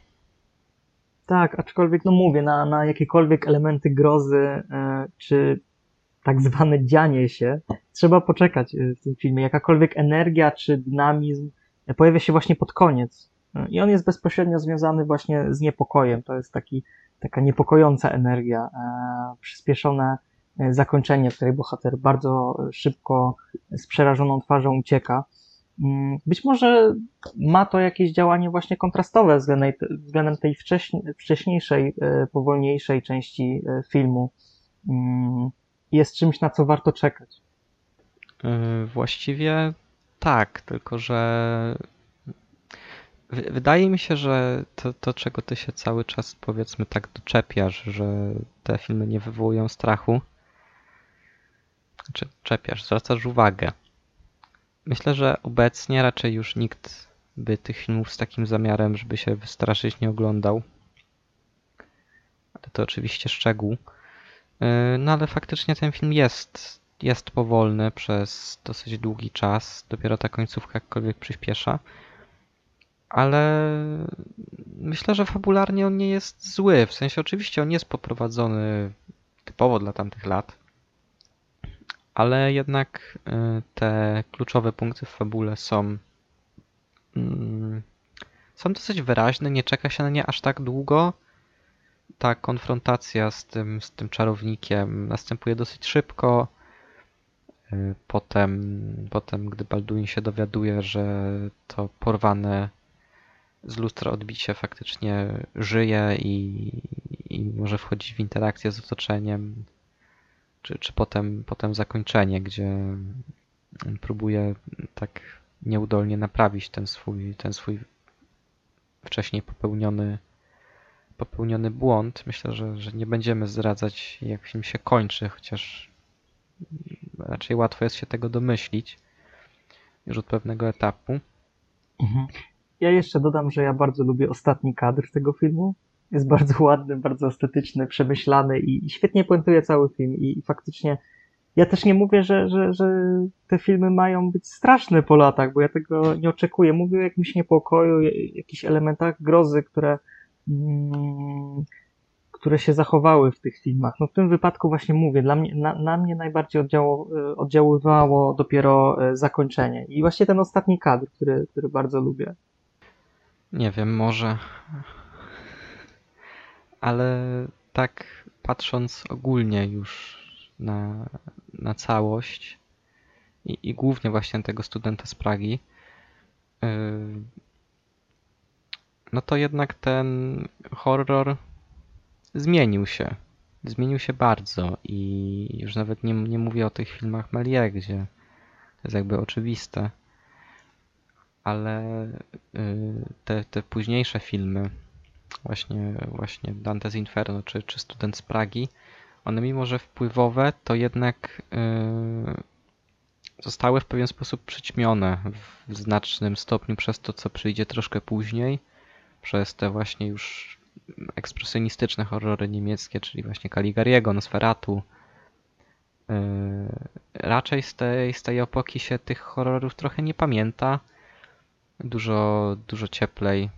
Tak, aczkolwiek no mówię, na, na jakiekolwiek elementy grozy, czy tak zwane dzianie się, trzeba poczekać e, w tym filmie. Jakakolwiek energia czy dynamizm e, pojawia się właśnie pod koniec. E, I on jest bezpośrednio związany właśnie z niepokojem. To jest taki, taka niepokojąca energia, e, przyspieszone zakończenie, w której bohater bardzo szybko z przerażoną twarzą ucieka. Mm, Być może ma to jakieś działanie właśnie kontrastowe względem, tej wcześniej, wcześniejszej, powolniejszej części filmu. Jest czymś, na co warto czekać. Yy, Właściwie tak, tylko że wy- wydaje mi się, że to, to, czego ty się cały czas powiedzmy tak doczepiasz, że te filmy nie wywołują strachu, czy czepiasz, zwracasz uwagę. Myślę, że obecnie raczej już nikt by tych filmów z takim zamiarem, żeby się wystraszyć, nie oglądał. Ale to oczywiście szczegół. Yy, No ale faktycznie ten film jest, jest powolny przez dosyć długi czas. Dopiero ta końcówka jakkolwiek przyspiesza. Ale myślę, że fabularnie on nie jest zły. W sensie oczywiście on jest poprowadzony typowo dla tamtych lat. Ale jednak y, te kluczowe punkty w fabule są mm, są dosyć wyraźne, nie czeka się na nie aż tak długo. Ta konfrontacja z tym, z tym czarownikiem następuje dosyć szybko. Y, Potem, potem, gdy Balduin się dowiaduje, że to porwane z lustra odbicie faktycznie żyje i, i może wchodzić w interakcję z otoczeniem, czy, czy potem, potem zakończenie, gdzie próbuje tak nieudolnie naprawić ten swój, ten swój wcześniej popełniony, popełniony błąd. Myślę, że, że nie będziemy zdradzać, jak film się kończy, chociaż raczej łatwo jest się tego domyślić. już od pewnego etapu. Ja jeszcze dodam, że ja bardzo lubię ostatni kadr tego filmu. Jest bardzo ładny, bardzo estetyczny, przemyślany i, świetnie puentuje cały film. I, I faktycznie ja też nie mówię, że, że, że te filmy mają być straszne po latach, bo ja tego nie oczekuję. Mówię o jakimś niepokoju, jakichś elementach grozy, które, które się zachowały w tych filmach. No w tym wypadku właśnie mówię, dla mnie, na, na mnie najbardziej oddziało, oddziaływało dopiero e, zakończenie. I właśnie ten ostatni kadr, który, który bardzo lubię. Nie wiem, może. Ale tak patrząc ogólnie już na, na całość i, i głównie właśnie tego studenta z Pragi, yy, no to jednak ten horror zmienił się. Zmienił się bardzo i już nawet nie, nie mówię o tych filmach Melie, gdzie to jest jakby oczywiste, ale yy, te, te późniejsze filmy, właśnie, właśnie Dante's Inferno czy, czy Student z Pragi, one mimo, że wpływowe, to jednak yy, zostały w pewien sposób przyćmione w znacznym stopniu przez to, co przyjdzie troszkę później, przez te właśnie już ekspresjonistyczne horrory niemieckie, czyli właśnie Caligariego, Nosferatu. Yy, raczej z tej, z tej epoki się tych horrorów trochę nie pamięta. Dużo, dużo cieplej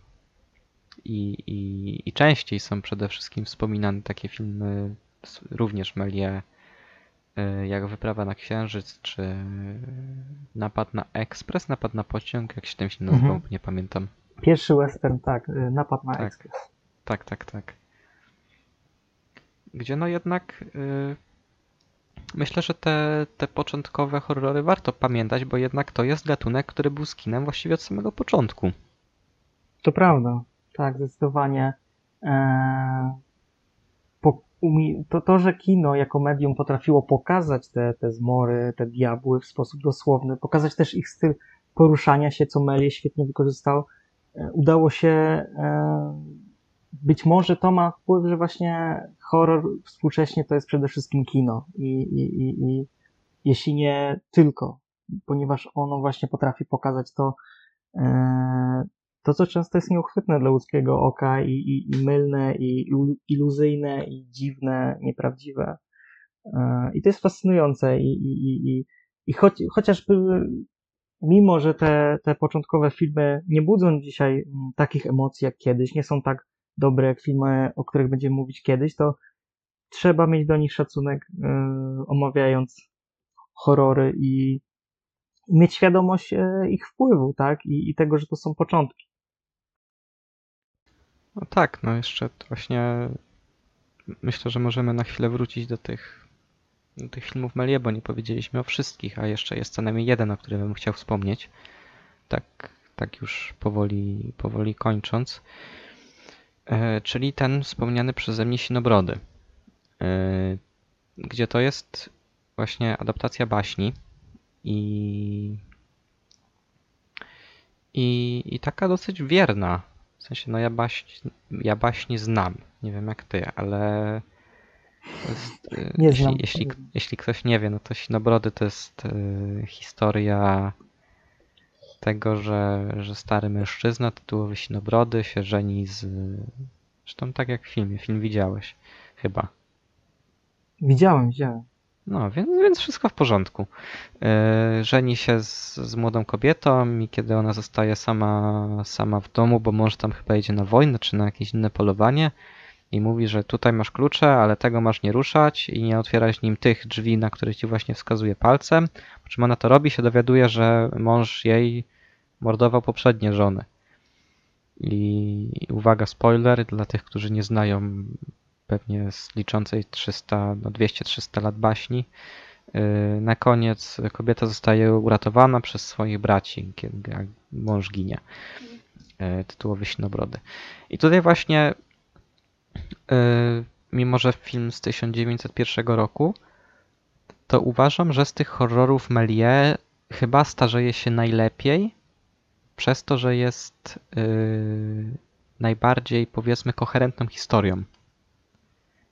i, i, i częściej są przede wszystkim wspominane takie filmy również Melie, yy, jak Wyprawa na Księżyc, czy Napad na Ekspres, Napad na pociąg, jak się ten film nazywał, Mhm. nie pamiętam. Pierwszy western, tak, y, napad na Tak. ekspres. Tak, tak, tak. Gdzie no jednak y, myślę, że te, te początkowe horrory warto pamiętać, bo jednak to jest gatunek, który był skinem właściwie od samego początku. To prawda, tak, zdecydowanie. Eee, po, umie, to, to, że kino jako medium potrafiło pokazać te, te zmory, te diabły w sposób dosłowny, pokazać też ich styl poruszania się, co Melie świetnie wykorzystał, udało się. E, być może to ma wpływ, że właśnie horror współcześnie to jest przede wszystkim kino i, i, i, i jeśli nie tylko, ponieważ ono właśnie potrafi pokazać to, e, to, co często jest nieuchwytne dla ludzkiego oka i, i, i mylne, i ilu- iluzyjne, i dziwne, nieprawdziwe. E, I to jest fascynujące i, i, i, i, i choć, chociażby mimo, że te, te początkowe filmy nie budzą dzisiaj mm, takich emocji jak kiedyś, nie są tak dobre jak filmy, o których będziemy mówić kiedyś, to trzeba mieć do nich szacunek, e, omawiając horrory i, mieć świadomość e, ich wpływu, tak? I, I tego, że to są początki. No tak, no jeszcze właśnie myślę, że możemy na chwilę wrócić do tych, tych filmów Melie, bo nie powiedzieliśmy o wszystkich, a jeszcze jest co najmniej jeden, o którym bym chciał wspomnieć. Tak, tak już powoli, powoli kończąc. E, czyli ten wspomniany przeze mnie Sinobrody. E, gdzie to jest właśnie adaptacja baśni i, i, i taka dosyć wierna. W sensie, no ja baśń, ja baśni znam. Nie wiem jak ty, ale jest, Nie jeśli, znam. jeśli, jeśli ktoś nie wie, no to Sinobrody to jest e, historia tego, że, że stary mężczyzna tytułowy Sinobrody się żeni z... Zresztą tak jak w filmie, film widziałeś chyba. Widziałem, widziałem. No, więc, więc wszystko w porządku. Yy, żeni się z, z młodą kobietą i kiedy ona zostaje sama, sama w domu, bo mąż tam chyba idzie na wojnę czy na jakieś inne polowanie i mówi, że tutaj masz klucze, ale tego masz nie ruszać i nie otwierać nim tych drzwi, na które ci właśnie wskazuje palcem. Po czym ona to robi, się dowiaduje, że mąż jej mordował poprzednie żony. I uwaga, spoiler dla tych, którzy nie znają pewnie z liczącej 300, no 200-300 lat baśni. Yy, Na koniec kobieta zostaje uratowana przez swoich braci, kiedy mąż ginie. Yy, Tytułowy Sinobrody. I tutaj właśnie, mimo że film z 1901 roku, to uważam, że z tych horrorów Melie chyba starzeje się najlepiej, przez to, że jest yy, najbardziej, powiedzmy, koherentną historią.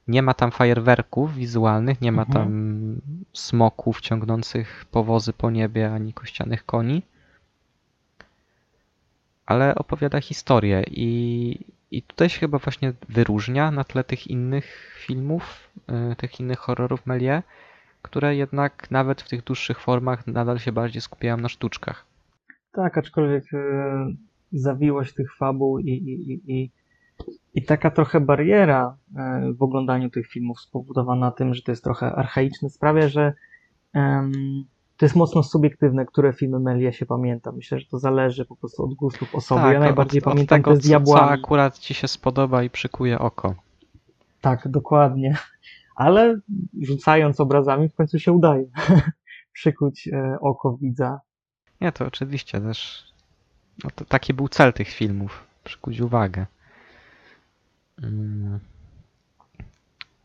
Nie ma tam fajerwerków wizualnych, nie ma Mhm. tam smoków ciągnących powozy po niebie, ani kościanych koni. ale opowiada historię i, i tutaj się chyba właśnie wyróżnia na tle tych innych filmów, y, tych innych horrorów Melie, które jednak nawet w tych dłuższych formach nadal się bardziej skupiają na sztuczkach. Tak, aczkolwiek e, zawiłość tych fabuł i, i, i, i, taka trochę bariera e, w oglądaniu tych filmów spowodowana tym, że to jest trochę archaiczne, sprawia, że to jest mocno subiektywne, które filmy Melia się pamięta. Myślę, że to zależy po prostu od gustów osoby. ja najbardziej Tak, od, pamiętam od tego, te z co, co diabłami. akurat ci się spodoba i przykuje oko. Tak, dokładnie. Ale rzucając obrazami w końcu się udaje przykuć e, oko widza. Nie, to oczywiście też. No to taki był cel tych filmów. Przykuć uwagę. Mm.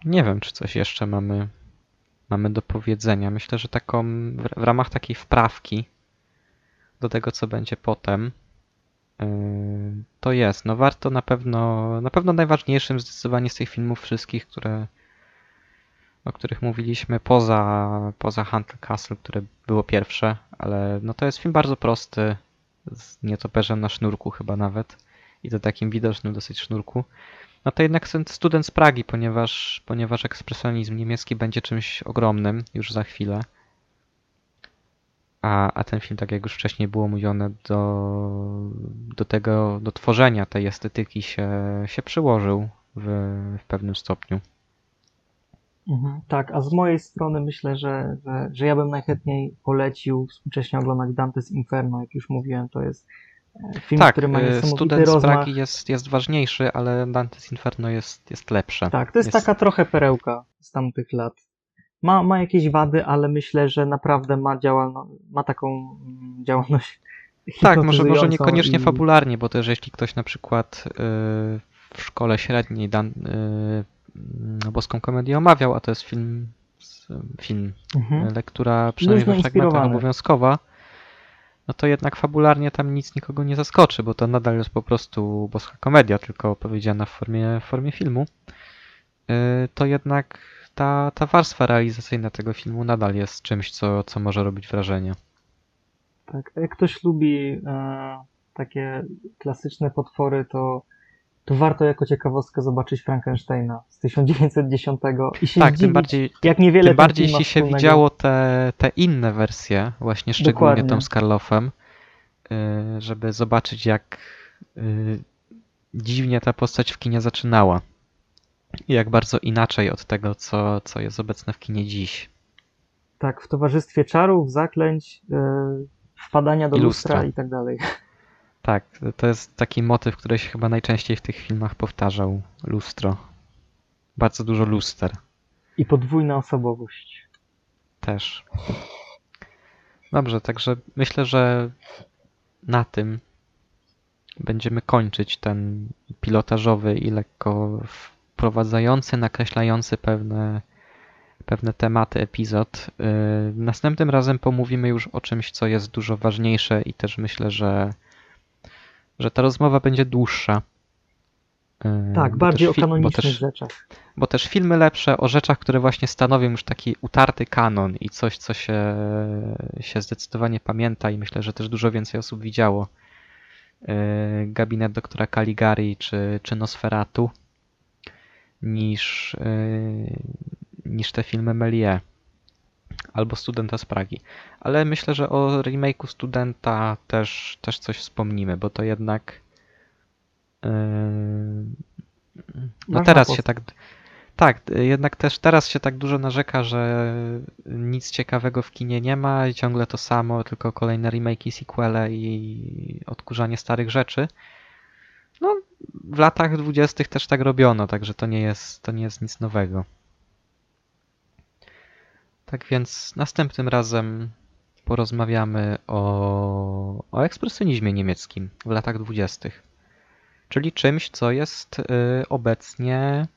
Nie wiem, czy coś jeszcze mamy, mamy do powiedzenia. Myślę, że taką w, ramach takiej wprawki do tego, co będzie potem, yy, to jest. No warto na pewno, na pewno najważniejszym zdecydowanie z tych filmów wszystkich, które, o których mówiliśmy, poza, poza Hunter Castle, które było pierwsze, ale no to jest film bardzo prosty, z nietoperzem na sznurku chyba nawet i to takim widocznym dosyć sznurku. No to jednak student z Pragi, ponieważ, ponieważ ekspresjonizm niemiecki będzie czymś ogromnym już za chwilę. A, a ten film, tak jak już wcześniej było mówione, do, do tego, do tworzenia tej estetyki się, się przyłożył w, w pewnym stopniu. Mhm, tak, a z mojej strony myślę, że, że, że ja bym najchętniej polecił współcześnie oglądać Dante's Inferno, jak już mówiłem, to jest film, tak, który ma y, student z. Pragi jest, jest ważniejszy, ale Dante's Inferno jest, jest lepsze. Tak, to jest, Jest- taka trochę perełka z tamtych lat. Ma, ma jakieś wady, ale myślę, że naprawdę ma, działalno, ma taką mm, działalność Tak, może, może niekoniecznie i- fabularnie, bo też jeśli ktoś na przykład y, w szkole średniej dan, y, y, boską komedię omawiał, a to jest film, film Mhm. lektura przynajmniej Luźno we fragmentach obowiązkowa, no to jednak fabularnie tam nic nikogo nie zaskoczy, bo to nadal jest po prostu boska komedia, tylko opowiedziana w formie, w formie filmu. Y, To jednak ta, ta warstwa realizacyjna tego filmu nadal jest czymś, co, co może robić wrażenie. Tak, jak ktoś lubi e, takie klasyczne potwory, to, to warto jako ciekawostkę zobaczyć Frankensteina z 1910 i się Tak, tym bardziej, jak niewiele Tym bardziej jeśli się wspólnego. widziało te, te inne wersje, właśnie szczególnie Dokładnie. tą z Karloffem, y, żeby zobaczyć jak y, dziwnie ta postać w kinie zaczynała. I jak bardzo inaczej od tego, co, co jest obecne w kinie dziś. Tak, w towarzystwie czarów, zaklęć, e, wpadania do I lustra. lustra. i tak dalej. Tak, to jest taki motyw, który się chyba najczęściej w tych filmach powtarzał. Lustro. Bardzo dużo luster. I podwójna osobowość. Też. Dobrze, także myślę, że na tym będziemy kończyć ten pilotażowy i lekko wprowadzający, nakreślający pewne, pewne tematy epizod. Yy, Następnym razem pomówimy już o czymś, co jest dużo ważniejsze i też myślę, że, że ta rozmowa będzie dłuższa. Yy, Tak, bo bardziej też o kanonicznych też- rzeczach. bo też filmy lepsze o rzeczach, które właśnie stanowią już taki utarty kanon i coś, co się, się zdecydowanie pamięta i myślę, że też dużo więcej osób widziało. Yy, Gabinet doktora Caligari czy, czy Nosferatu niż, yy, niż te filmy Melie albo Studenta z Pragi. Ale myślę, że o remake'u Studenta też, też coś wspomnimy, bo to jednak yy, no teraz się tak tak, jednak też teraz się tak dużo narzeka, że nic ciekawego w kinie nie ma i ciągle to samo, tylko kolejne remake'i, sequele i odkurzanie starych rzeczy. No, w latach dwudziestych też tak robiono, także to nie jest, to nie jest nic nowego. Tak więc następnym razem porozmawiamy o, o ekspresjonizmie niemieckim w latach dwudziestych. Czyli czymś, co jest y, obecnie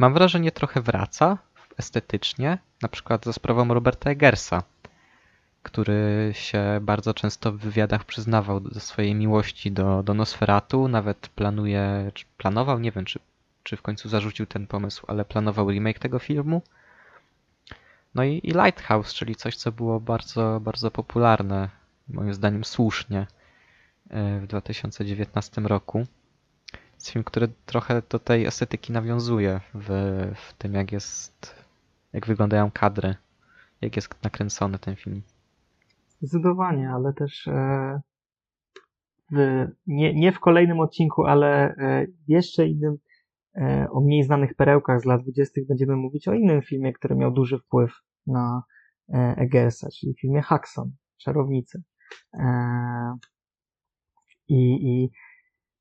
Mam wrażenie, trochę wraca estetycznie, na przykład za sprawą Roberta Eggersa, który się bardzo często w wywiadach przyznawał do swojej miłości do, do Nosferatu, nawet planuje, planował, nie wiem czy, czy w końcu zarzucił ten pomysł, ale planował remake tego filmu. No i, i Lighthouse, czyli coś, co było bardzo, bardzo popularne, moim zdaniem słusznie, e, w 2019 roku. Jest film, który trochę do tej estetyki nawiązuje w, w tym, jak jest, jak wyglądają kadry, jak jest nakręcony ten film. Zdecydowanie, ale też e, w, nie, nie w kolejnym odcinku, ale e, jeszcze innym o mniej znanych perełkach z lat 20. będziemy mówić o innym filmie, który miał duży wpływ na e, EGS-a, czyli filmie Haxon, Czarownicy. E, I, i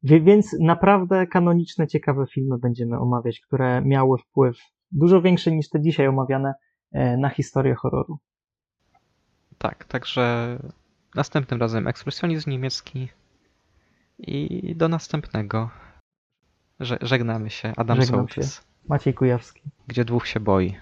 więc naprawdę kanoniczne, ciekawe filmy będziemy omawiać, które miały wpływ dużo większy niż te dzisiaj omawiane e, na historię horroru. Tak, także następnym razem ekspresjonizm niemiecki i do następnego. Że, żegnamy się. Adam Żegnam Sołtys. Maciej Kujawski. Gdzie dwóch się boi.